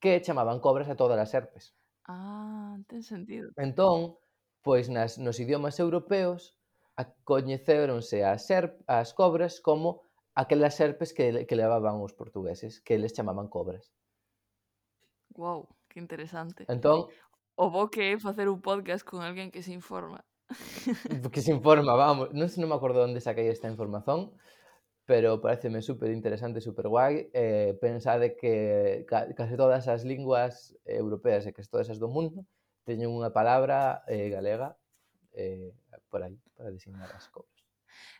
que chamaban cobras a todas as serpes. Ah, ten sentido. Entón, pois nas, nos idiomas europeos, a, coñecéronse as, serp, as cobras como aquelas serpes que, que levaban os portugueses, que eles chamaban cobras. Wow, que interesante. Entón, o bo que é facer un podcast con alguén que se informa. Mm, que se informa, vamos. Non, sei, non me acordo onde saquei esta información, pero pareceme super interesante, super guai. Eh, pensade que ca case todas as linguas europeas e case todas as do mundo teñen unha palabra eh, galega eh, por aí, para designar as cobras.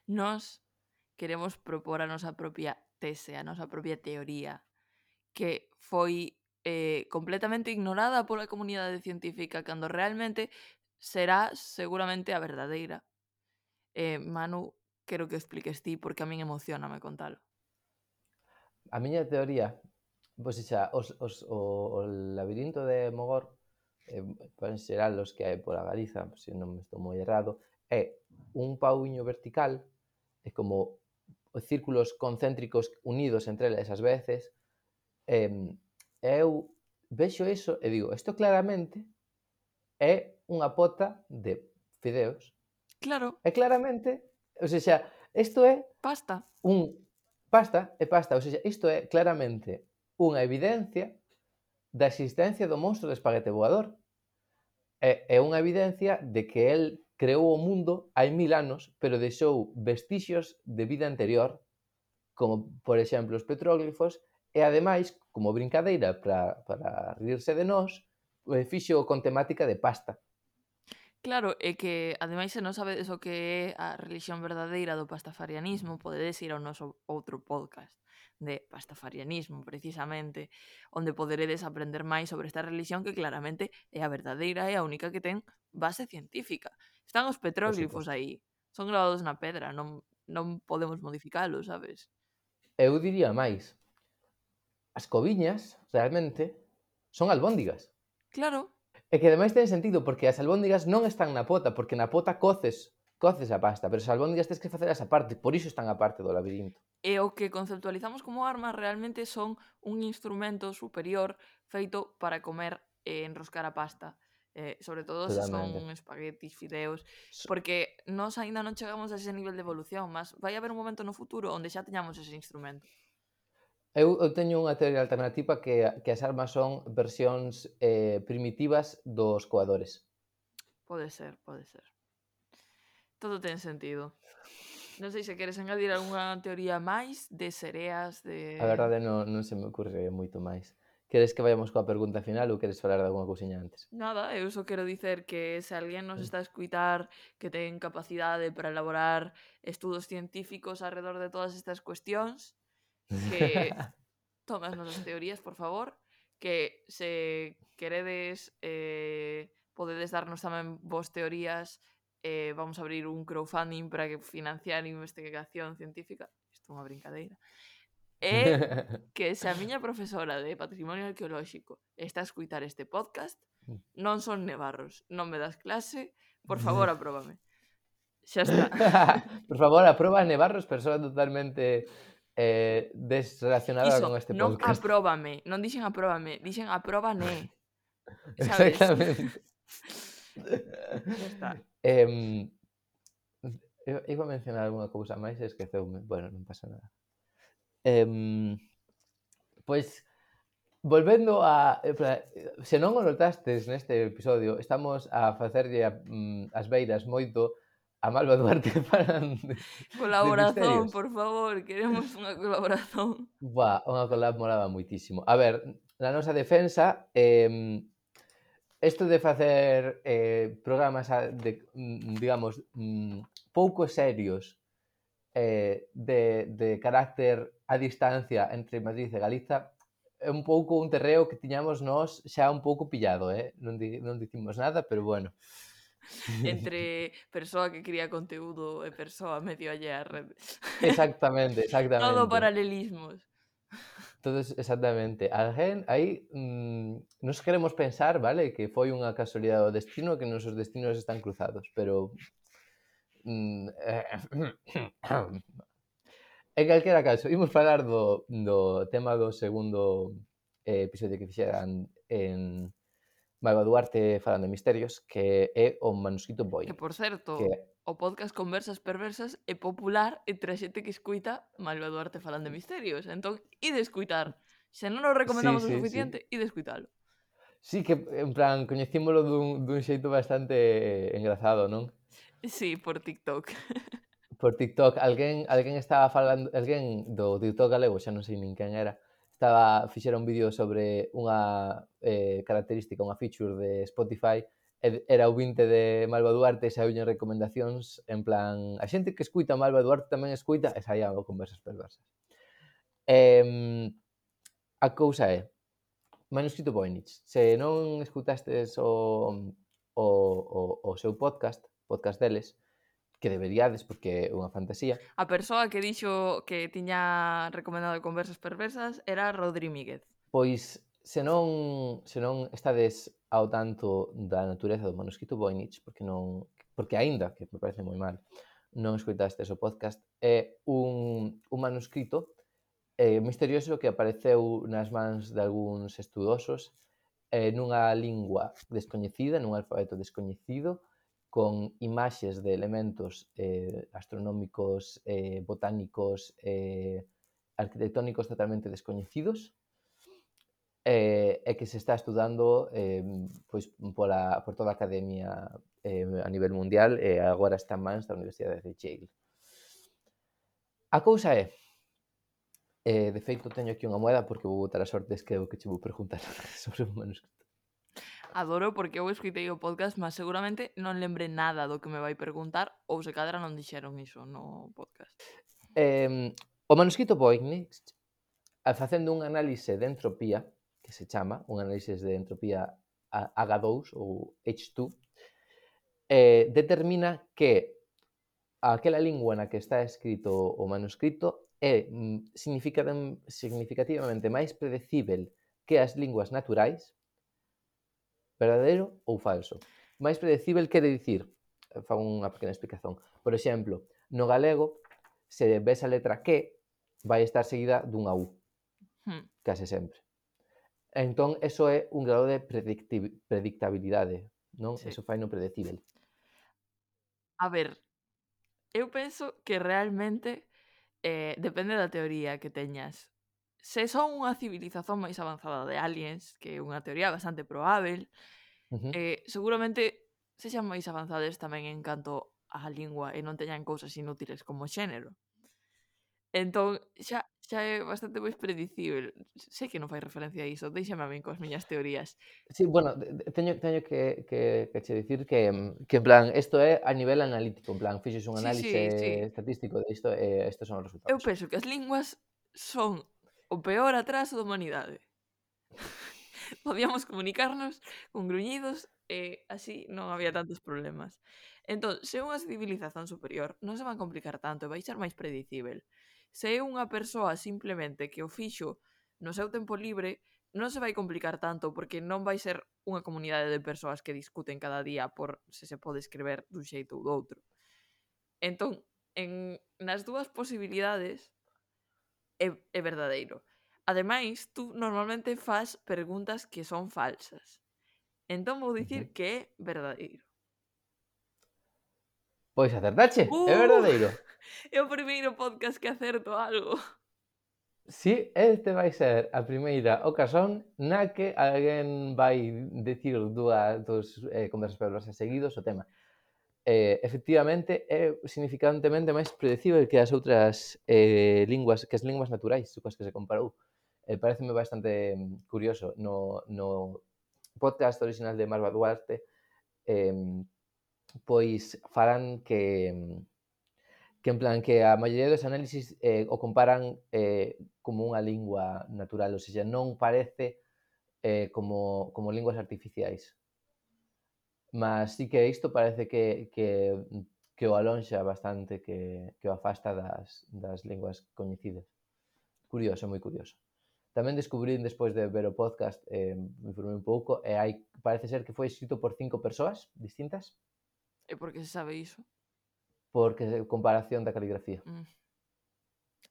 Nos queremos propor a nosa propia tese, a nosa propia teoría, que foi eh, completamente ignorada pola comunidade científica cando realmente será seguramente a verdadeira. Eh, Manu, quero que expliques ti porque a min emocioname contalo. A miña teoría, pois xa, os, os, o, o labirinto de Mogor, eh, pois en xeral os que hai por a Galiza, se non me estou moi errado, é un pauiño vertical, é como os círculos concéntricos unidos entre eles ás veces, eh, eu vexo iso e digo, isto claramente é unha pota de fideos. Claro. É claramente, ou seja, isto é pasta. Un pasta e pasta, ou seja, isto é claramente unha evidencia da existencia do monstro de espaguete voador. É, é unha evidencia de que el creou o mundo hai mil anos, pero deixou vestixios de vida anterior, como, por exemplo, os petróglifos, e ademais, como brincadeira para, para rirse de nós, eh, fixo con temática de pasta. Claro, é que ademais se non sabedes o que é a religión verdadeira do pastafarianismo, podedes ir ao noso outro podcast de pastafarianismo, precisamente, onde poderedes aprender máis sobre esta religión que claramente é a verdadeira e a única que ten base científica. Están os petróglifos aí, son grabados na pedra, non, non podemos modificalos, sabes? Eu diría máis. As coviñas, realmente, son albóndigas. Claro. E que ademais ten sentido, porque as albóndigas non están na pota, porque na pota coces coces a pasta, pero as albóndigas tens que facelas aparte, por iso están aparte do labirinto. E o que conceptualizamos como armas realmente son un instrumento superior feito para comer e enroscar a pasta. Eh, sobre todo se son espaguetis, fideos, porque nós aínda non chegamos a ese nivel de evolución, mas vai haber un momento no futuro onde xa teñamos ese instrumento. Eu, eu teño unha teoría alternativa que, que as armas son versións eh, primitivas dos coadores. Pode ser, pode ser. Todo ten sentido. Non sei se queres engadir algunha teoría máis de sereas de... A verdade non, non se me ocurre moito máis. Queres que vayamos coa pergunta final ou queres falar de alguna cousiña antes? Nada, eu só quero dicer que se alguén nos mm. está a escuitar que ten capacidade para elaborar estudos científicos alrededor de todas estas cuestións, que <laughs> tomas nosas teorías, por favor, que se queredes eh, podedes darnos tamén vos teorías eh, vamos a abrir un crowdfunding para que financiar investigación científica, isto é unha brincadeira, E eh, <laughs> que se a miña profesora de Patrimonio Arqueolóxico está a escuitar este podcast, mm. non son nevarros, non me das clase, por favor, <laughs> apróbame. Xa está. <laughs> por favor, aproba nevarros, persoa totalmente eh, desrelacionada Iso, con este podcast. Non apróbame, non dixen apróbame, dixen apróbane. Exactamente. Xa está. Eh, eu iba a mencionar algunha cousa máis e esqueceume. Bueno, non pasa nada. Eh, pois, volvendo a... Se non o notastes neste episodio, estamos a facerlle a, mm, as beiras moito a Malva Duarte <laughs> para... Colaboración, por favor, queremos unha colaboración. Buah, unha colab molaba moitísimo. A ver, na nosa defensa, eh, isto de facer eh, programas de, mm, digamos, mm, pouco serios eh, de, de carácter a distancia entre Madrid e Galiza é un pouco un terreo que tiñamos nós xa un pouco pillado, eh? non, di, non dicimos nada, pero bueno. <laughs> Entre persoa que cría conteúdo e persoa medio allá a rede. Exactamente, <laughs> exactamente. Todo paralelismos. Entonces, exactamente, alguén aí mmm, nos queremos pensar, vale, que foi unha casualidade do destino, que nosos destinos están cruzados, pero mm, eh, <coughs> en calquera caso, imos falar do, do tema do segundo eh, episodio que fixeran en Malva Duarte falando de misterios, que é o manuscrito Boy. Que, por certo, que O podcast Conversas Perversas é popular entre a xente que escuita Malva Duarte falando de misterios. Entón, ide escuitar. Se non nos recomendamos sí, sí, o suficiente, sí. ide escuitalo. Sí, que en plan, coñecímolo dun, dun xeito bastante engrazado, non? Sí, por TikTok. Por TikTok, alguén, alguén estaba falando, alguén do TikTok galego, xa non sei nin quen era, estaba fixera un vídeo sobre unha eh, característica, unha feature de Spotify era o vinte de Malva Duarte e saiu recomendacións en plan a xente que escuita Malva Duarte tamén escuita e saían conversas perversas. Eh, a cousa é manuscrito Voynich. Se non escutastes o, o, o, o seu podcast, podcast deles, que deberíades porque é unha fantasía. A persoa que dixo que tiña recomendado conversas perversas era Rodri Míguez. Pois se non, se non estades ao tanto da natureza do manuscrito Voynich, porque non porque aínda que me parece moi mal, non escoitastes o podcast, é un, un manuscrito eh, misterioso que apareceu nas mans de algúns estudosos eh, nunha lingua descoñecida, nun alfabeto descoñecido, con imaxes de elementos eh, astronómicos, eh, botánicos, eh, arquitectónicos totalmente descoñecidos, eh, e que se está estudando eh, pois, pola, por toda a academia eh, a nivel mundial e eh, agora está en mans da Universidade de Yale. A cousa é, eh, de feito teño aquí unha moeda porque vou botar a sortes que é o que che vou preguntar <laughs> sobre o manuscrito. Adoro porque eu escutei o podcast, mas seguramente non lembre nada do que me vai preguntar ou se cadra non dixeron iso no podcast. Eh, o manuscrito Voynich, facendo un análise de entropía, que se chama, un análisis de entropía H2 ou H2, eh, determina que aquela lingua na que está escrito o manuscrito é mm, significativamente máis predecível que as linguas naturais, verdadeiro ou falso. Máis predecível quere dicir, fago unha pequena explicación, por exemplo, no galego, se ves a letra que, vai estar seguida dunha U, hmm. case sempre. Entón, eso é un grado de predictabilidade, non? Sí. Eso fai non predecible. A ver, eu penso que realmente eh, depende da teoría que teñas. Se son unha civilización máis avanzada de aliens, que é unha teoría bastante probável, uh -huh. eh, seguramente sexan máis avanzades tamén en canto á lingua e non teñan cousas inútiles como xénero. Entón, xa, xa é bastante moi predicible. Sei que non fai referencia a iso, deixame a min coas miñas teorías. Sí, bueno, teño, teño que, que, que che dicir que, mm, que en plan, isto é a nivel analítico, en plan, fixes un análise sí, sí, sí. estatístico de isto e eh, estes son os resultados. Eu penso que as linguas son o peor atraso da humanidade. <laughs> Podíamos comunicarnos con gruñidos e así non había tantos problemas. Entón, se unha civilización superior non se van complicar tanto e vai ser máis predicible. Se é unha persoa simplemente que o fixo no seu tempo libre, non se vai complicar tanto porque non vai ser unha comunidade de persoas que discuten cada día por se se pode escrever dun xeito ou do outro. Entón, en, nas dúas posibilidades é, é verdadeiro. Ademais, tú normalmente faz preguntas que son falsas. Entón vou dicir que é verdadeiro. Pois acertache, uh, é verdadeiro. <laughs> É o primeiro podcast que acerto algo. Sí, este vai ser a primeira ocasión na que alguén vai decir dúas dos eh, conversas perversas seguidos o tema. Eh, efectivamente, é significantemente máis predecible que as outras eh, linguas, que as linguas naturais coas que se comparou. Eh, pareceme bastante mm, curioso. No, no podcast original de Marva Duarte, eh, pois falan que mm, que en plan que a maioría dos análisis eh, o comparan eh, como unha lingua natural, ou seja, non parece eh, como, como linguas artificiais. Mas sí que isto parece que, que, mm, que o alonxa bastante, que, que o afasta das, das linguas coñecidas. Curioso, moi curioso. Tamén descubrín despois de ver o podcast, eh, informei un pouco, e hai, parece ser que foi escrito por cinco persoas distintas, E por que se sabe iso? Porque comparación da caligrafía. Mm.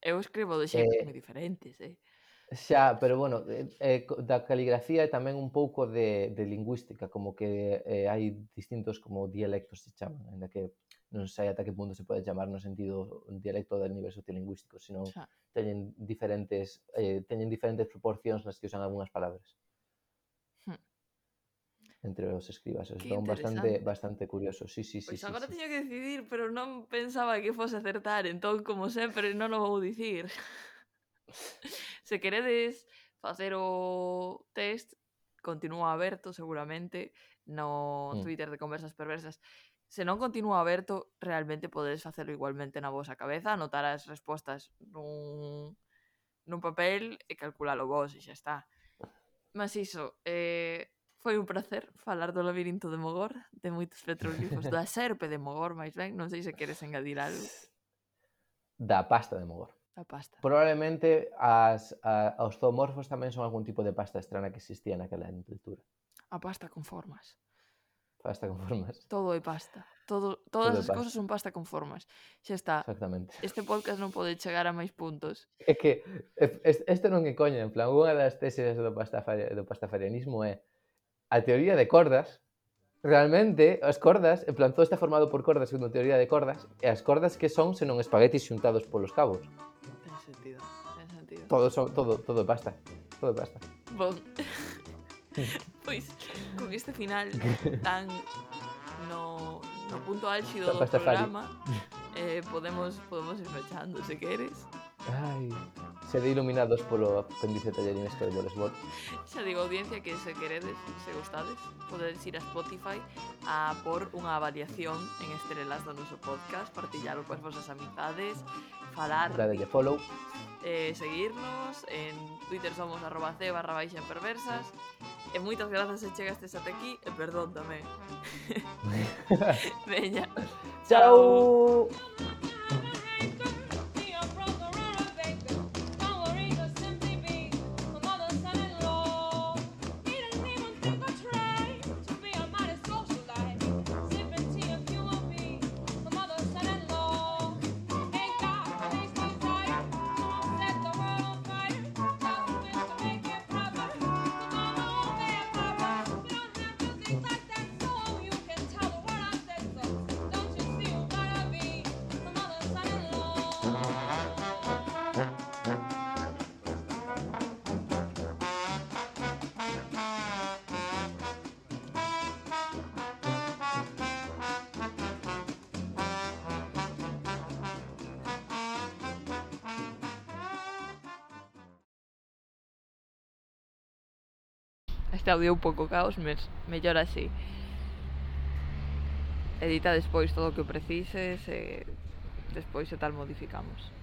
Eu escribo de xeitos eh, moi diferentes, eh? Xa, pero bueno, eh, eh da caligrafía e tamén un pouco de, de lingüística, como que eh, hai distintos como dialectos se chaman, ainda que non sei ata que punto se pode chamar no sentido un dialecto del nivel sociolingüístico, senón xa. teñen diferentes eh, teñen diferentes proporcións nas que usan algunhas palabras entre os escribas. Son bastante bastante curiosos. Sí, sí, sí. Pois sí, agora sí. teño que decidir, pero non pensaba que fose acertar, entón como sempre non o vou dicir. Se <laughs> queredes facer o test, continúa aberto seguramente no mm. Twitter de Conversas Perversas. Se non continúa aberto, realmente podedes facelo igualmente na vosa cabeza, anotar as respostas nun, nun papel e calculalo vos e xa está. Mas iso, eh, Foi un placer falar do labirinto de Mogor, de moitos petroglifos, da <laughs> serpe de Mogor, máis ben, non sei se queres engadir algo. Da pasta de Mogor. Da pasta. Probablemente as, a, os zoomorfos tamén son algún tipo de pasta estrana que existía naquela cultura. A pasta con formas. Pasta con formas. Todo é pasta. Todo, todas Todo as pasta. cousas son pasta con formas. Xa está. Exactamente. Este podcast non pode chegar a máis puntos. É que este non é coña, en plan, unha das teses do, pastafari, do pastafarianismo é a teoría de cordas, realmente as cordas, en plan, todo está formado por cordas segundo a teoría de cordas, e as cordas que son senón espaguetis xuntados polos cabos. Ten sentido, ten sentido. Todo, son, todo, todo basta, todo basta. Bon. <laughs> pois, con este final <laughs> tan no, no punto álxido do programa, eh, podemos, podemos ir fechando, se queres. Ai, se de iluminados polo apéndice tallerín este de Bolesbol. Xa digo, audiencia, que se queredes, se gostades, podedes ir a Spotify a por unha avaliación en estrelas do noso podcast, partillalo coas vosas amizades, falar... Dadelle follow. Eh, seguirnos, en Twitter somos arroba c barra baixa perversas, E moitas grazas se chegastes até aquí e perdón tamén. <laughs> <laughs> Veña. Chao. Chao. este audio un pouco caos, mas mellor así. Edita despois todo o que precises e despois e tal modificamos.